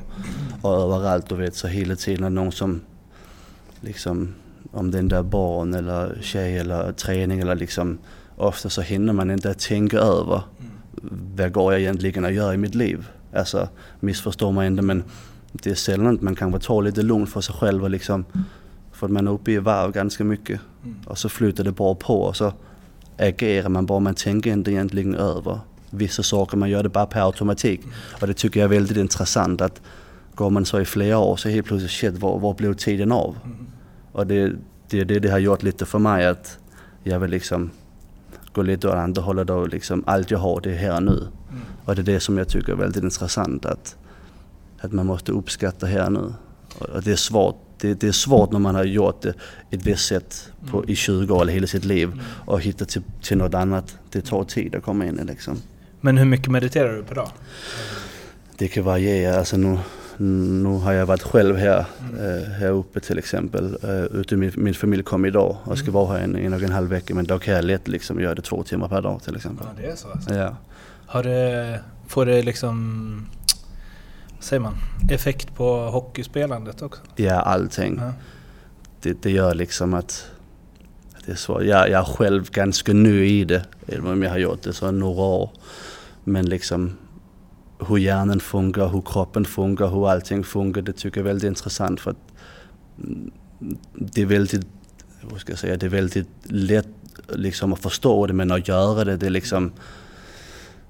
Och överallt du vet så hela tiden är det någon som liksom om det är där barn eller tjej eller träning eller liksom ofta så hinner man inte tänka över vad går jag egentligen att göra i mitt liv. Alltså missförstå mig inte men det är sällan att man kan ta lite lugnt för sig själv och liksom för att man är uppe i varv ganska mycket. Och så flyter det bara på och så agerar man bara, man tänker inte egentligen över vissa saker, man gör det bara per automatik. Och det tycker jag är väldigt intressant att går man så i flera år så helt plötsligt, shit var, var blev tiden av? Och det, det, det, det har gjort lite för mig att jag vill liksom gå lite åt andra hållet och liksom allt jag har det är här och nu. Och det är det som jag tycker är väldigt intressant att, att man måste uppskatta här och nu. Och det är svårt. Det, det är svårt när man har gjort det ett visst sätt på, i 20 år eller hela sitt liv och hitta till, till något annat. Det tar tid att komma in i liksom. Men hur mycket mediterar du per dag? Det kan variera. Alltså nu, nu har jag varit själv här, eh, här uppe till exempel. Uh, ute min, min familj kom idag och ska vara här en, en och en halv vecka. Men då kan jag lätt liksom göra det två timmar per dag till exempel. Ja, det är så alltså. Ja. Har det, får det liksom, säger man, effekt på hockeyspelandet också? ja, allting. Ja. Det, det gör liksom att det är svårt. Jag, jag är själv ganska ny i det, även om jag har gjort det så några år. Men liksom hur hjärnan funkar, hur kroppen funkar, hur allting funkar, det tycker jag är väldigt intressant för att mm, det är väldigt, vad ska jag säga, det är väldigt lätt liksom att förstå det men att göra det, det är liksom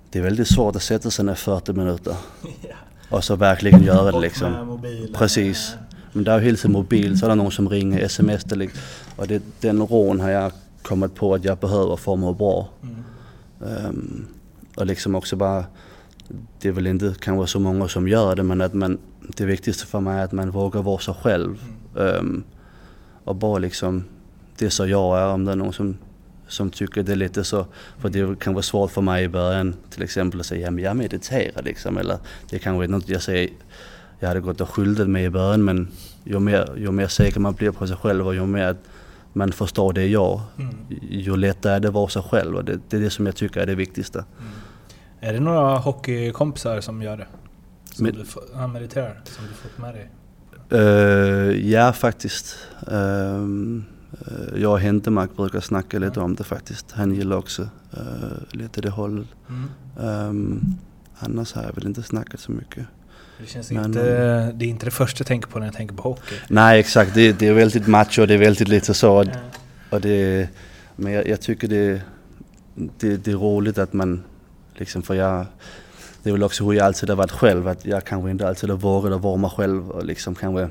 det är väldigt svårt att sätta sig ner 40 minuter (laughs) och så verkligen göra det liksom. Precis. Men det är hela tiden mobil, så är det någon som ringer, sms det liksom. Och det, den rån har jag kommit på att jag behöver för att må bra. Ehm, och liksom också bara, det är väl inte kanske så många som gör det men att man, det viktigaste för mig är att man vågar vara sig själv. Ehm, och bara liksom, det är så jag är om det är någon som, som tycker det är lite så, för det kan vara svårt för mig i början till exempel att säga, ja men jag mediterar liksom. Eller det kanske är något jag säger, jag hade gått och skyltat mig i början men ju mer, ju mer säker man blir på sig själv och ju mer man förstår det jag, ju lättare är det att vara sig själv och det, det är det som jag tycker är det viktigaste. Är det några hockeykompisar som gör det? Som Men- du ja, mediterar, som du fått med dig? Uh, ja faktiskt. Eh, jag och Hentemark brukar snacka lite om det faktiskt. Han gillar också uh, lite det hållet. Mm. Um, annars har jag väl inte snackat så mycket. Det känns Men- inte, det är inte det första jag tänker på när jag tänker på hockey. Nej exakt, det, det är väldigt macho, det är väldigt lite så. Och det, men jag, jag tycker det, det, det är roligt att man, liksom för jag, det är väl också hur jag alltid har varit själv, att jag kanske inte alltid har vågat att vara mig själv och liksom kanske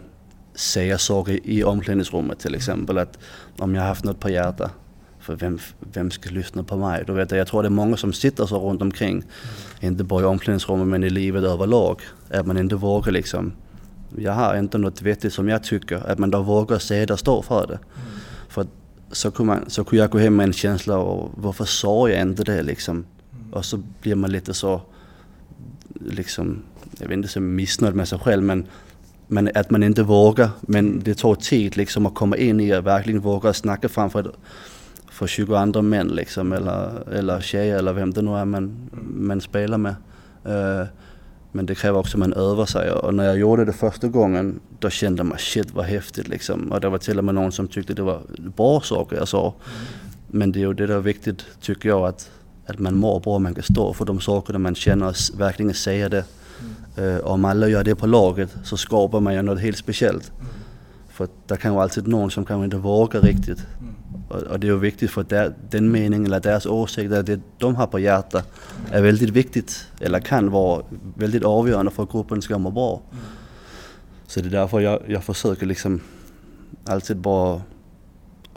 säga saker i omklädningsrummet till exempel. Att om jag har haft något på hjärta, för vem, vem ska lyssna på mig? Då vet jag, tror det är många som sitter så runt omkring, inte bara i omklädningsrummet men i livet överlag, att man inte vågar liksom jag har inte något vettigt som jag tycker, att man då vågar säga det och stå för det. För att så kunde, man, så kunde jag gå hem med en känsla av varför sa jag inte det liksom? Och så blir man lite så, liksom, jag vet inte så missnöjd med sig själv men, man, att man inte vågar. Men det tar tid liksom att komma in i att verkligen våga snacka framför för 20 andra män liksom eller, eller tjejer eller vem det nu är man, man spelar med. Uh, Men det kräver också att man övar sig och när jag gjorde det första gången då kände man shit vad häftigt liksom. Och det var till och med någon som tyckte det var bra saker jag sa. Men det är ju det där viktigt tycker jag att, att man mår bra, man kan stå för de sakerna man känner och verkligen säga det. Eh, om alla gör det på laget så skapar man ju något helt speciellt. För att det kan ju alltid någon som kanske inte vågar riktigt. Och, och det är ju viktigt för där, den meningen eller deras åsikt, eller det de har på hjärtat är väldigt viktigt. Eller kan vara väldigt avgörande för att gruppen ska må bra. Så det är därför jag, jag försöker liksom alltid bara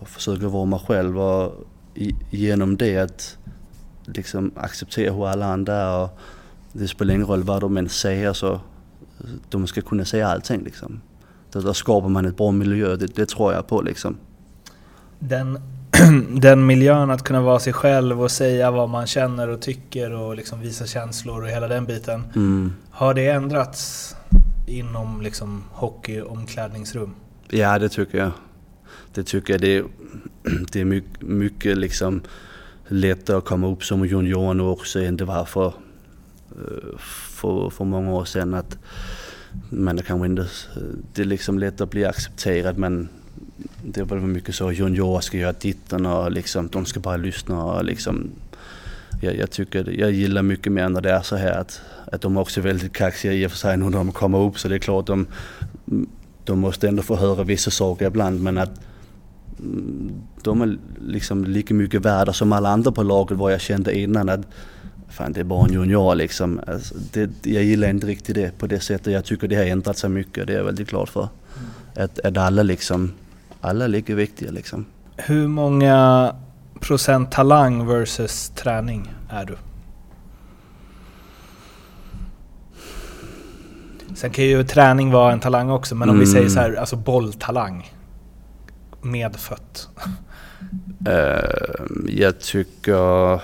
försöka vara mig själv och i, genom det att liksom acceptera hur alla andra är och det spelar ingen roll vad de än säger så de ska kunna säga allting liksom. Då, då skapar man ett bra miljö, det, det tror jag på liksom. Den, (clears throat) den miljön att kunna vara sig själv och säga vad man känner och tycker och liksom visa känslor och hela den biten. Mm. Har det ändrats inom liksom hockeyomklädningsrum? Ja, det tycker jag. Det tycker jag. Det är, (clears throat) det är mycket, mycket liksom lättare att komma upp som junior nu också än det var för, Eh, för, för många år sedan. Att man är kanske inte, det är liksom lätt att bli accepterad men det var väl mycket så juniorer ska göra ditten och liksom, de ska bara lyssna och liksom jag, jag tycker, jag gillar mycket mer när det är så här att, att de också är väldigt kaxiga i och för sig när de kommer upp så det är klart de, de måste ändå få höra vissa saker ibland men att mm, de är liksom lika mycket värda som alla andra på laget vad jag kände innan att fan det är bara en junior liksom. Alltså, det, jag gillar inte riktigt det på det sättet. Jag tycker det har ändrat sig mycket, det är jag väldigt glad för. Att, att alla liksom, alla är lika viktiga liksom. Hur många procent talang versus träning är du? Sen kan ju träning vara en talang också, men om vi Mm. säger så här, alltså bolltalang. Medfött. Eh, jag tycker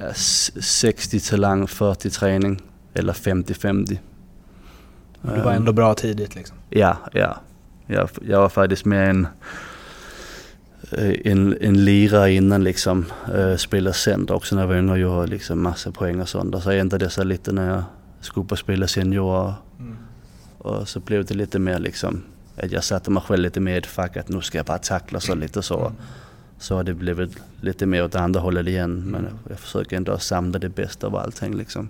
ja, s- 60 talang, 40 träning eller 50-50. Du var Eh, ändå bra tidigt liksom. Ja, ja. Jag, jag var faktiskt med en, eh, en, en lirare innan liksom. Uh, spelade center också när jag var yngre och gjorde liksom massa poäng och sånt. Och så ändrade det sig lite när jag skulle och spela senior. Mm. Och så blev det lite mer liksom att jag satte mig själv lite mer i ett fack att nu ska jag bara tackla så lite så. Så har det blivit lite mer åt andra hållet igen. Men jag, försöker ändå samla det bästa av allting liksom.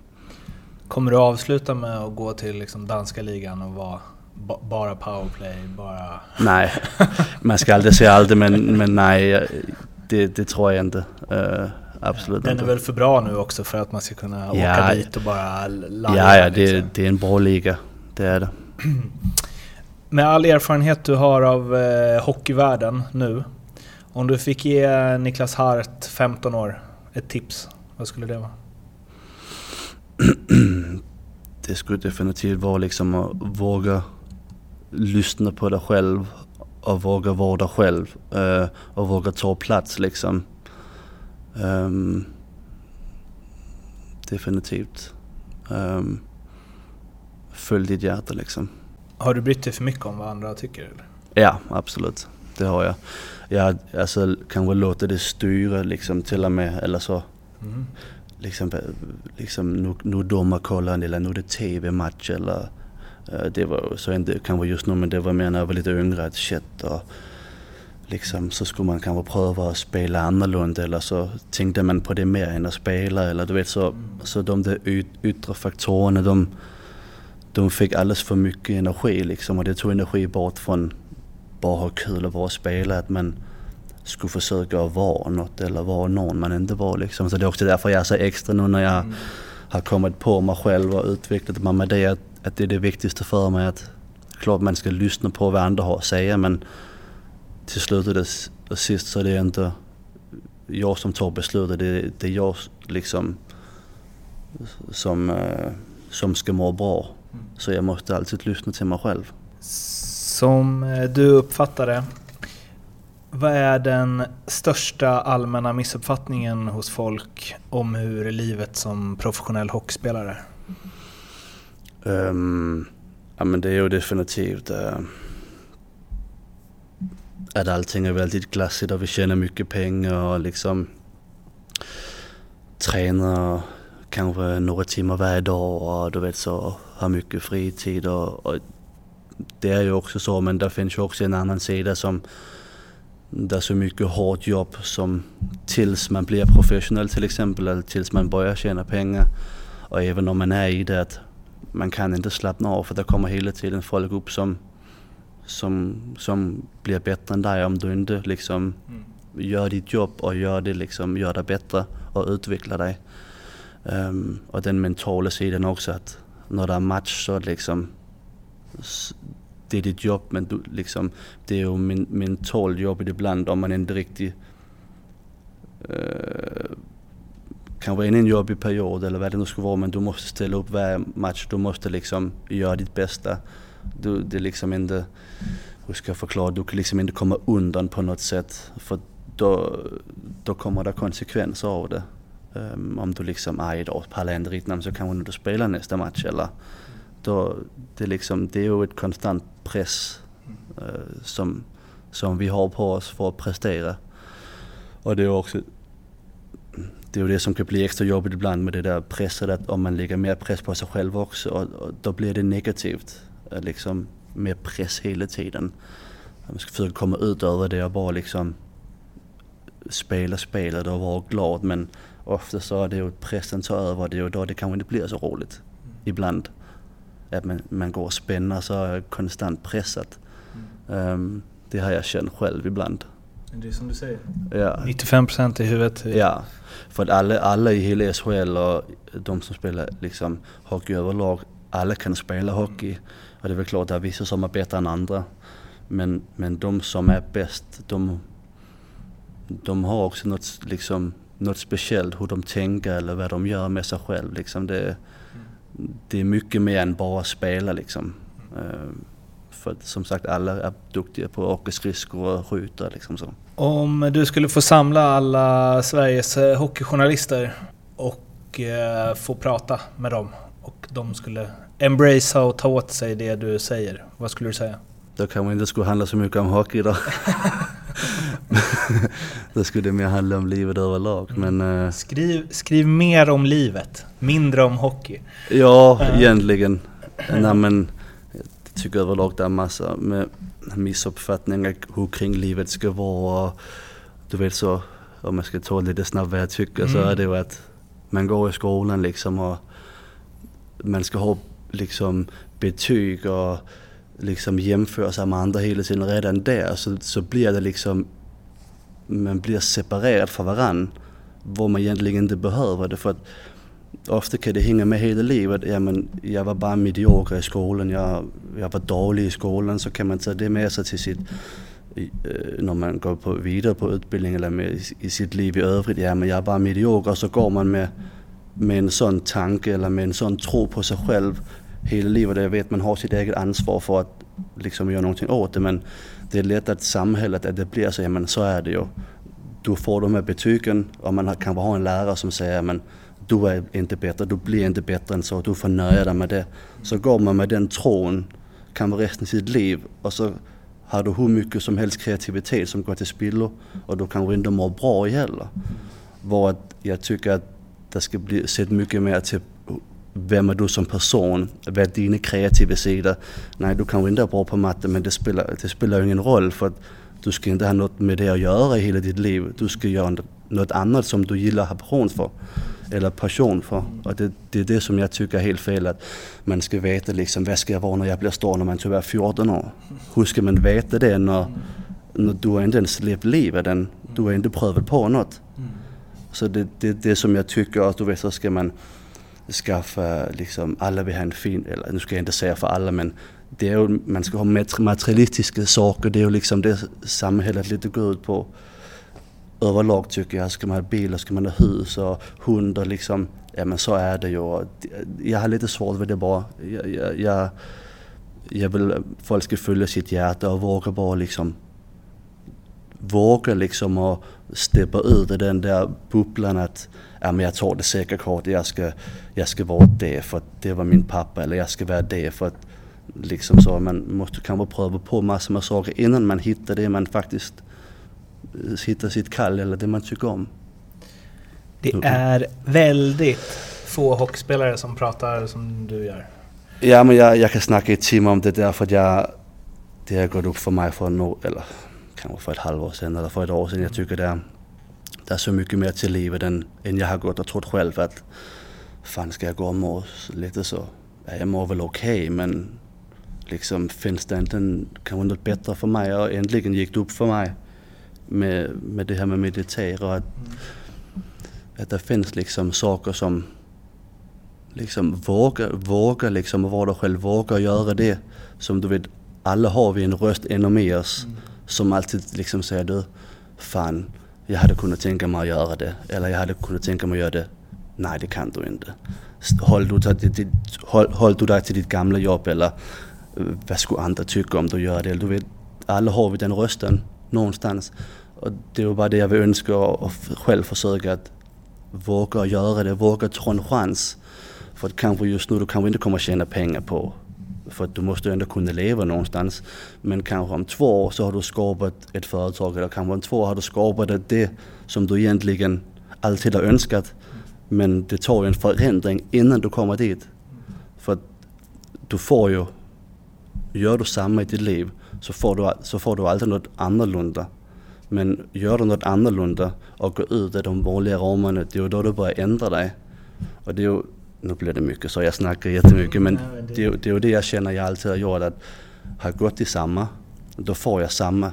Kommer du avsluta med att gå till liksom danska ligan och vara ba- bara powerplay, bara... Nej, (laughs) man ska aldrig säga aldrig men, men nej, det, det tror jag inte. Eh, absolut Den inte. är väl för bra nu också för att man ska kunna åka Ja. dit och bara landa ja, ja det, liksom. det är en bra liga. Det är det. (clears throat) Med all erfarenhet du har av eh, hockeyvärlden nu. Om du fick ge Niklas Hart, 15 år, ett tips. Vad skulle det vara? (clears throat) det skulle definitivt vara liksom att våga lyssna på dig själv och våga vara dig själv eh, och våga ta plats liksom. Ehm, definitivt. Um, följ ditt hjärta liksom. Har du brytt dig för mycket om vad andra tycker? Eller? Ja, absolut. Det har jag. Jag alltså, kanske låter det styra liksom till och med eller så. Mm. liksom, liksom nu, nu domarkollen eller nu är det tv-match eller eh, det var så inte kanske just nu men det var mer när jag var lite yngre att shit och liksom så skulle man kanske pröva att spela annorlunda eller så tänkte man på det mer än att spela eller du vet så, så de där yt, yttre faktorerna de, de fick alldeles för mycket energi liksom och det tog energi bort från bara ha kul och bara spela att man skulle försöka vara något eller vara någon man inte var liksom. Så det är också därför jag är så extra nu när jag har kommit på mig själv och utvecklat mig med det att, att det är det viktigaste för mig att klart man ska lyssna på vad andra har att säga men till slut och, och sist så är det inte jag som tar beslutet, det, det är jag liksom som, eh, som ska må bra. Så jag måste alltid lyssna till mig själv. Som eh, du uppfattar det, vad är den största allmänna missuppfattningen hos folk om hur livet som professionell hockeyspelare? Um, ja men det är ju definitivt uh, att allting är väldigt glassigt och vi tjänar mycket pengar och liksom tränar kanske några timmar varje dag och du vet så har mycket fritid och, och det är ju också så men det finns ju också en annan sida som det är så mycket hårt jobb som tills man blir professionell till exempel eller tills man börjar tjäna pengar. Och även om man är i det att man kan inte slappna av för det kommer hela tiden folk upp som, som, som blir bättre än dig om du inte liksom mm. gör ditt jobb och gör det, liksom, gör det bättre och utvecklar dig. Um, och den mentala sidan också att när det är match så liksom det är ditt jobb men du, liksom, det är ju min, mentalt jobbigt ibland om man inte riktigt uh, kan vara inne i en jobbig period eller vad det nu ska vara men du måste ställa upp varje match. Du måste liksom göra ditt bästa. Du, det är liksom inte, hur ska jag förklara, du kan liksom inte komma undan på något sätt för då, då kommer det konsekvenser av det. Um, om du liksom, nej, idag pallar jag inte riktigt så kanske inte spelar nästa match eller då, det, liksom, det är ju ett konstant press uh, som, som vi har på oss för att prestera. Och det är också det är ju det som kan bli extra jobbigt ibland med det där pressen, att om man lägger mer press på sig själv också, och, och då blir det negativt. Liksom mer press hela tiden. Man ska försöka komma ut över det och bara liksom spela spelet och vara glad men ofta så är det ju pressen tar över det och då det kanske inte blir så roligt. Mm. Ibland. Att man, man går och spänner så är konstant pressat. Mm. Um, det har jag känt själv ibland. Det är som du säger. Ja. 95% i huvudet. Ja. För att alla, alla i hela SHL och de som spelar liksom hockey överlag, alla kan spela hockey. Och det är väl klart att det är vissa som är bättre än andra. Men, men de som är bäst, de, de har också något, liksom, något speciellt hur de tänker eller vad de gör med sig själv. Liksom det, det är mycket mer än bara spela liksom. Mm. För som sagt alla är duktiga på att åka skridskor och skjuta liksom så. Om du skulle få samla alla Sveriges eh, hockeyjournalister och eh, få prata med dem och de skulle embracea och ta åt sig det du säger, vad skulle du säga? Då kanske inte skulle handla så mycket om hockey då. (laughs) (laughs) då skulle det mer handla om livet överlag. Mm. Men, uh, skriv, skriv mer om livet, mindre om hockey. Ja, uh. egentligen. Nej, men, jag tycker överlag det är massa med missuppfattningar hur kring livet ska vara. Du vet så, om jag ska ta lite snabbt vad jag tycker mm. så är det ju att man går i skolan liksom och man ska ha liksom betyg och liksom jämföra sig med andra hela tiden. Redan där så, så blir det liksom, man blir separerad från varann. Vad man egentligen inte behöver det för att ofta kan det hänga med hela livet. Ja, men jag var bara medioker i skolan, jag, jag var dålig i skolan. Så kan man ta det med sig till sitt, eh, när man går på, vidare på utbildning eller med, i sitt liv i övrigt. Ja, men jag är bara medioker. Så går man med, med en sån tanke eller med en sån tro på sig själv hela livet. Jag vet man har sitt eget ansvar för att liksom göra någonting åt det. Men det är lätt att samhället, att det blir så, ja men så är det ju. Du får de här betygen och man kanske har en lärare som säger men du är inte bättre, du blir inte bättre än så, du får nöja dig med det. Så går man med den tron, kan vara resten av sitt liv och så har du hur mycket som helst kreativitet som går till spillo och du kanske inte mår bra heller. Var att jag tycker att det ska bli sett mycket mer till vem är du som person? Vad är dina kreativa sidor? Nej, du kanske inte är bra på matte men det spelar, det spelar ingen roll för att du ska inte ha något med det att göra i hela ditt liv. Du ska göra något annat som du gillar att ha passion för eller passion för. Och det, det är det som jag tycker är helt fel. Att man ska veta liksom, vad ska jag vara när jag blir stor när man typ är 14 år? Hur ska man veta det när, när du inte ens levt livet än? Du har inte prövat på något. Så det är det, det som jag tycker att du vet så ska man skaffa liksom, alla vill ha en fin, eller nu ska jag inte säga för alla men det är ju, man ska ha materialistiska saker, det är ju liksom det samhället lite går ut på överlag tycker jag. Ska man ha bil ska man ha hus och hund och liksom, ja men så är det ju. Jag har lite svårt med det bara. Jag, jag, jag, jag vill folk ska följa sitt hjärta och våga bara liksom våga liksom och steppa ut i den där bubblan att ja, men jag tar det säkra kortet, jag ska, jag ska vara det för att det var min pappa eller jag ska vara det för att liksom så. Man måste kanske pröva på massor med saker innan man hittar det man faktiskt hitta sitt kall eller det man tycker om. Det är väldigt få hockeyspelare som pratar som du gör. Ja, men jag, jag kan snacka i timmar om det därför att jag, det har gått upp för mig för no, eller kanske för ett halvår sedan eller för ett år sedan. Jag tycker det är, det är så mycket mer till livet än, än jag har gått och trott själv att fan ska jag gå och må lite så? Ja, jag mår väl okej okay, men liksom finns det inte en, kanske något bättre för mig? Och äntligen gick det upp för mig med, med det här med meditera och att, att det finns liksom saker som liksom våga, våga liksom vara dig själv, våga göra det som du vet, alla har vi en röst inom i oss mm som alltid liksom säger du, fan, jag hade kunnat tänka mig att göra det, eller jag hade kunnat tänka mig att göra det. Nej, det kan du inte. Håll du, till, håll, håll du dig till ditt gamla jobb eller eh, vad skulle andra tycka om du gör det? Du vet, alla har vi den rösten någonstans. Och det är bara det jag vill önska och själv försöka att våga göra det, våga ta en chans. För att kanske just nu du kanske inte kommer tjäna pengar på för att du måste ändå kunna leva någonstans. Men kanske om två år så har du skapat ett företag eller kanske om två år har du skapat det som du egentligen alltid har önskat. Men det tar ju en förändring innan du kommer dit. För att du får ju, gör du samma i ditt liv så får du, så får du alltid något annorlunda. Men gör du något annorlunda och går ut i de vanliga ramarna, det är ju då du börjar ändra dig. Och det är ju, nu blir det mycket så jag snackar jättemycket men det, det är ju det jag känner jag alltid har gjort att har jag gått i samma, då får jag samma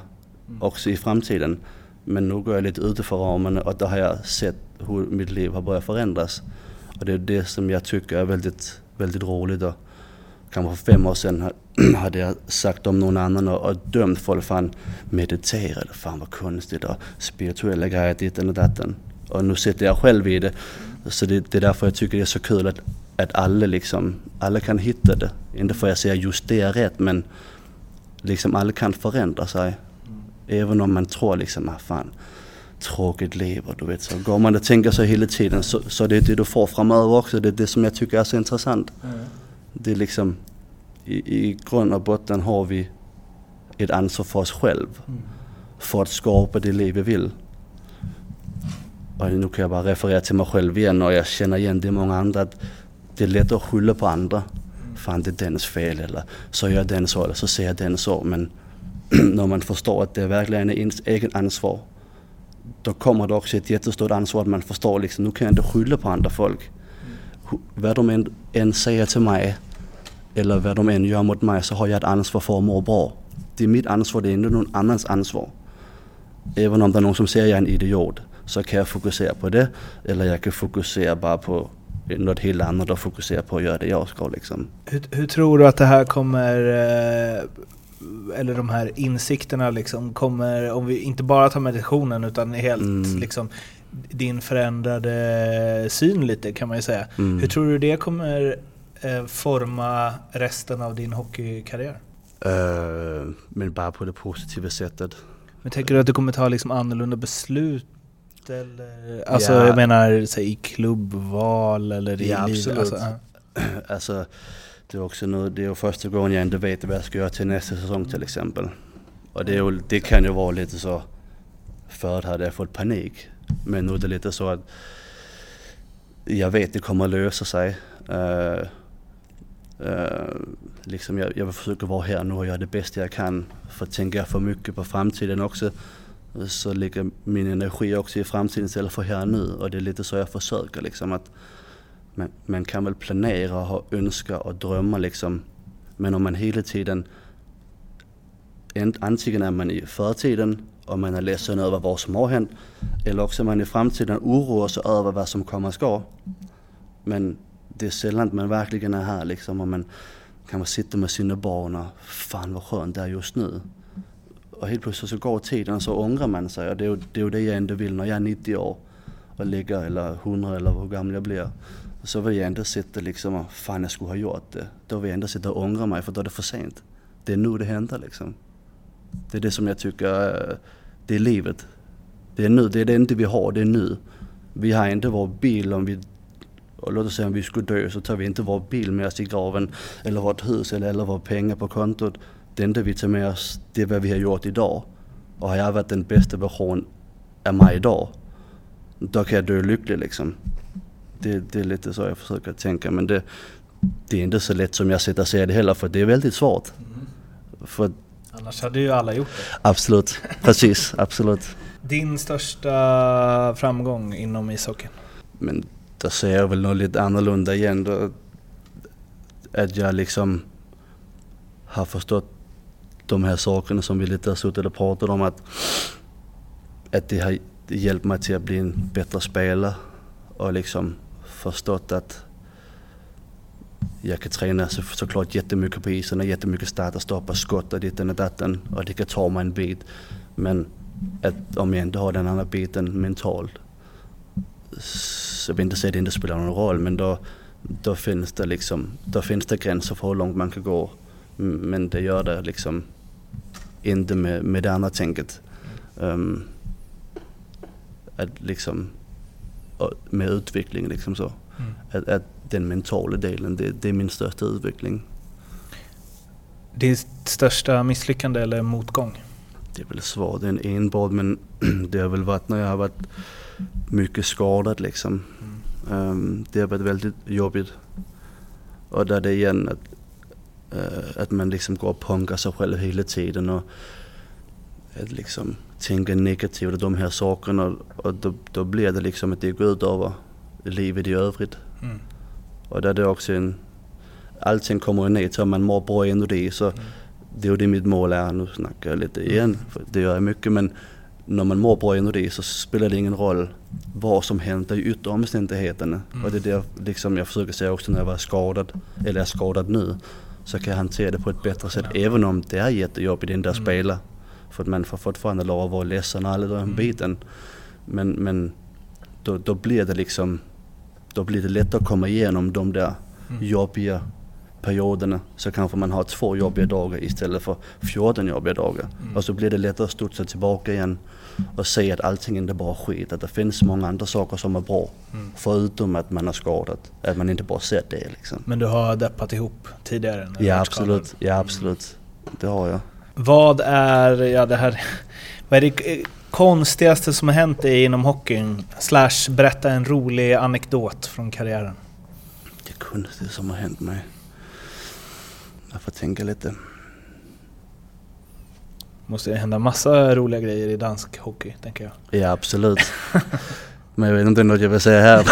också i framtiden. Men nu går jag lite utanför ramen och då har jag sett hur mitt liv har börjat förändras. Och det är det som jag tycker är väldigt, väldigt roligt. Och kanske för fem år sedan (clears throat) hade jag sagt om någon annan och, och dömt folk fan mediterade, fan vad konstigt och spirituella grejer ditten och datten. Och nu sitter jag själv i det. Så det, det är därför jag tycker det är så kul att, att alla liksom, alla kan hitta det. Inte för att jag säger just det är rätt men liksom alla kan förändra sig. Även om man tror liksom, ah, fan tråkigt liv och du vet så går man och tänker så hela tiden så, så det är det du får framöver också. Det är det som jag tycker är så intressant. Mm. Det är liksom i, i grund och botten har vi ett ansvar för oss själv. Mm. För att skapa det liv vi vill. Och nu kan jag bara referera till mig själv igen och jag känner igen det många andra. Att det är lätt att skylla på andra. Fan det är dennes fel eller så gör den så eller så säger den så. Men (clears throat) när man förstår att det verkligen är ens eget ansvar. Då kommer det också ett jättestort ansvar att man förstår liksom, nu kan jag inte skylla på andra folk. Mm. Vad de än, än säger till mig eller vad de än gör mot mig så har jag ett ansvar för att må bra. Det är mitt ansvar, det är inte någon annans ansvar. Även om det är någon som säger att jag är en idiot så kan jag fokusera på det. Eller jag kan fokusera bara på något helt annat och fokusera på att göra det jag ska. Liksom. Hur, hur tror du att det här kommer, eh, eller de här insikterna liksom, kommer, om vi inte bara tar meditationen utan helt mm. liksom, din förändrade syn lite kan man ju säga. Mm. Hur tror du det kommer eh, forma resten av din hockeykarriär? Uh, men bara på det positiva sättet. Men tänker du att du kommer ta liksom annorlunda beslut? Eller, alltså ja. jag menar så i klubbval eller i ja, liv? Absolut. Alltså, uh. (clears throat) alltså, det är också nu, det är första gången jag inte vet vad jag ska göra till nästa säsong till exempel. Och det, är, det kan ju vara lite så, förut hade jag fått panik. Men nu är det lite så att jag vet det kommer att lösa sig. Uh, Uh, liksom jag, jag försöker vara här nu och göra det bästa jag kan. För tänker jag för mycket på framtiden också så ligger min energi också i framtiden istället för här nu. Och det är lite så jag försöker liksom att man, man kan väl planera, ha önska och drömma liksom. Men om man hela tiden antingen är man i förtiden och man är ledsen över vad som har hänt eller också är man i framtiden oroar sig över vad som komma ska. Men det är sällan man verkligen är här liksom och man kan sitta med sina barn och fan vad skönt det är just nu. Och helt plötsligt så går tiden och så ångrar man sig och det är, det är det jag ändå vill när jag är 90 år och ligger eller 100 eller hur gammal jag blir. Så vill jag ändå sitta liksom och fan jag skulle ha gjort det. Då vill jag ändå sitta och ångra mig för då är det för sent. Det är nu det händer liksom. Det är det som jag tycker, eh, det är livet. Det är nu, det är det inte vi har, det är nu. Vi har inte vår bil om vi och låt oss säga om vi skulle dö så tar vi inte vår bil med oss i graven eller vårt hus eller alla våra pengar på kontot. Det enda vi tar med oss det är vad vi har gjort idag. Och har jag varit den bästa versionen av mig idag, då kan jag dö lycklig liksom. det, det är lite så jag försöker tänka men det, det är inte så lätt som jag sitter och säger det heller för det är väldigt svårt. För Annars hade ju alla gjort det. absolut, precis, (laughs) absolut. Din största framgång inom ishockeyn? Men då ser jag väl något lite annorlunda igen då. Att jag liksom har förstått de här sakerna som vi lite har suttit och pratat om att, att det har hjälpt mig till att bli en bättre spelare och liksom förstått att jag kan träna så, såklart jättemycket på isen och jättemycket starta, stoppa, skott och ditten och datten och det kan ta mig en bit. Men att om jag inte har den andra biten mentalt så jag vill inte säga att det inte spelar någon roll men då, då finns det liksom, då finns det gränser för hur långt man kan gå. Men det gör det liksom inte med, med det andra tänket. Um, att liksom, med utveckling liksom så. Mm. Att, att den mentala delen, det, det är min största utveckling. Ditt största misslyckande eller motgång? Det är väl svårt, det är en enbart men (clears throat) det har väl varit när jag har varit mycket skadad liksom. Um, det har varit väldigt jobbigt. Och där det igen att, att man liksom går och punkar sig själv hela tiden och att liksom tänka negativt och de här sakerna och, då, då blir det liksom att det går ut över livet i övrigt. Mm. Och där det också en, allting kommer ju ner till om man mår bra inom det så det är ju det mitt mål är, nu snackar jag lite igen, för det gör jag mycket men när man mår bra inom det så spelar det ingen roll vad som händer i yttre omständigheterna. Och det är det liksom jag försöker säga också när jag var skadad, eller är skadad nu, så kan jag hantera det på ett bättre sätt även om det är jättejobbigt inte att spela. För att man får fortfarande lov att vara ledsen och alla den biten. Men, men då, då blir det liksom, då blir det lättare att komma igenom de där jobbiga perioderna. Så kanske man har två jobbiga dagar istället för 14 jobbiga dagar. Och så blir det lättare att studsa tillbaka igen och se att allting inte bara skit. Att det finns många andra saker som är bra. Förutom att man är skadad. Att man inte bara ser det liksom. Men du har deppat ihop tidigare? Ja absolut, ja absolut. Det har jag. Vad är, ja det här, vad är det konstigaste som har hänt dig inom hockeyn? Slash berätta en rolig anekdot från karriären. Det konstiga som har hänt mig. Jag får tänka lite. Måste ju hända massa roliga grejer i dansk hockey, tänker jag. Ja absolut. (laughs) Men jag vet inte vad jag vill säga här. (laughs)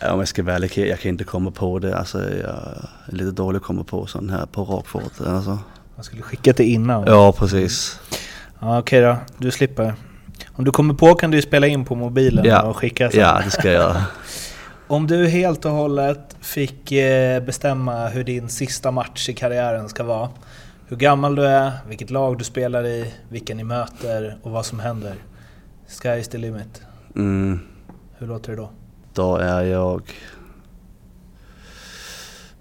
Ja, om jag ska vara ärlig, jag kan inte komma på det. Alltså, jag är lite dålig att komma på sån här på rak fart. Alltså. Man skulle skickat det innan. Ja, precis. Ja, Okej då, du slipper. Om du kommer på kan du spela in på mobilen Ja. och skicka sen. Ja, det ska jag göra. Om du helt och hållet fick eh, bestämma hur din sista match i karriären ska vara. Hur gammal du är, vilket lag du spelar i, vilka ni möter och vad som händer. Sky's the limit. Mm, Hur låter det då? då är jag...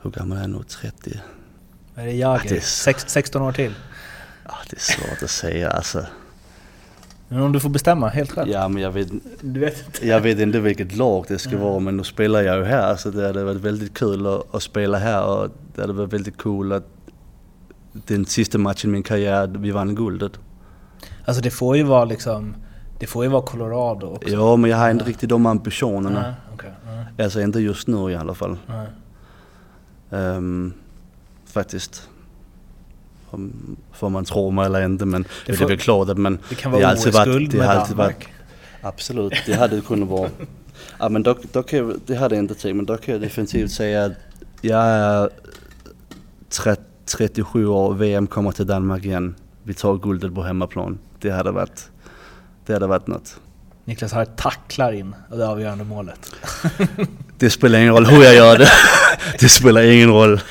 Hur gammal är jag nu? 30? Vad är det jag Ja, det är är? s- Sex, 16 år till? Ja, det är svårt att säga alltså. Men om du får bestämma helt själv? Ja, men jag vet, Du vet inte? jag vet inte vilket lag det ska vara men nu spelar jag ju här så det hade varit väldigt kul att, att spela här och det hade varit väldigt kul att den sista matchen i min karriär, vi vann guldet. Alltså det får ju vara liksom... Det får ju vara Colorado också. Ja, men jag har inte riktigt de ambitionerna. Nej, okej. Nej, Alltså inte just nu i alla fall. Ehm, faktiskt. Om, får man tro mig eller inte men Det det, får- är väl klart man... Det kan det vara alltid varit- det med alltid varit- Absolut, det hade det kunnat vara. (laughs) Ja men då kan jag, det hade jag inte tänkt men då kan jag definitivt säga att jag är 30, 37 år, VM kommer till Danmark igen. Vi tar guldet på hemmaplan. Det hade varit, det hade varit något. Niklas har tacklar in och det avgörande målet. (laughs) Det spelar ingen roll hur jag gör det. (laughs) Det spelar ingen roll.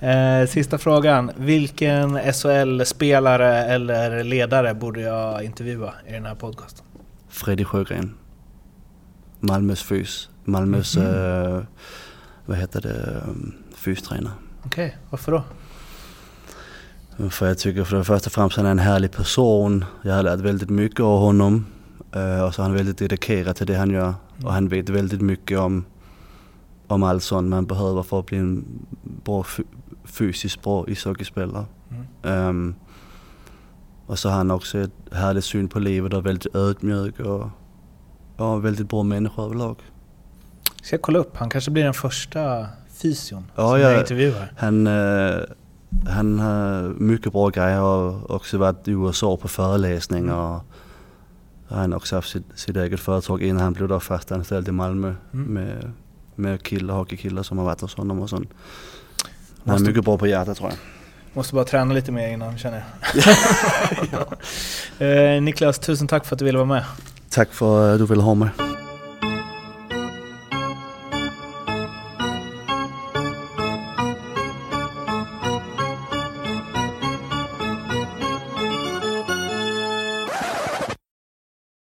Eh, sista frågan. Vilken SHL-spelare eller ledare borde jag intervjua i den här podcasten? Fredrik Sjögren. Malmös fys. Malmös, eh, vad heter det, um, fystränare. Okej, varför då? För jag tycker för det första och främst han är en härlig person. Jag har lärt väldigt mycket av honom. Eh, och så är han väldigt dedikerad till det han gör. Och han vet väldigt mycket om, om allt sånt man behöver för att bli en bra, fysiskt bra ishockeyspelare. Mm. Ehm, och så har han också ett härligt syn på livet och väldigt ödmjuk och ja, väldigt bra människa överlag. Ska jag kolla upp? Han kanske blir den första fysion Ja, som jag- jag intervjuar. Han, eh, han har mycket bra grejer och också varit i USA på föreläsningar. Och han har också haft sitt, sitt eget företag innan han blev då fastanställd i Malmö Mm. med, med killar, hockeykillar som har varit hos honom och sånt. Han är mycket bra på hjärtat tror jag. Måste bara träna lite mer innan känner jag. (laughs) (laughs) eh, Niklas, tusen tack för att du ville vara med. Tack för att du ville ha mig.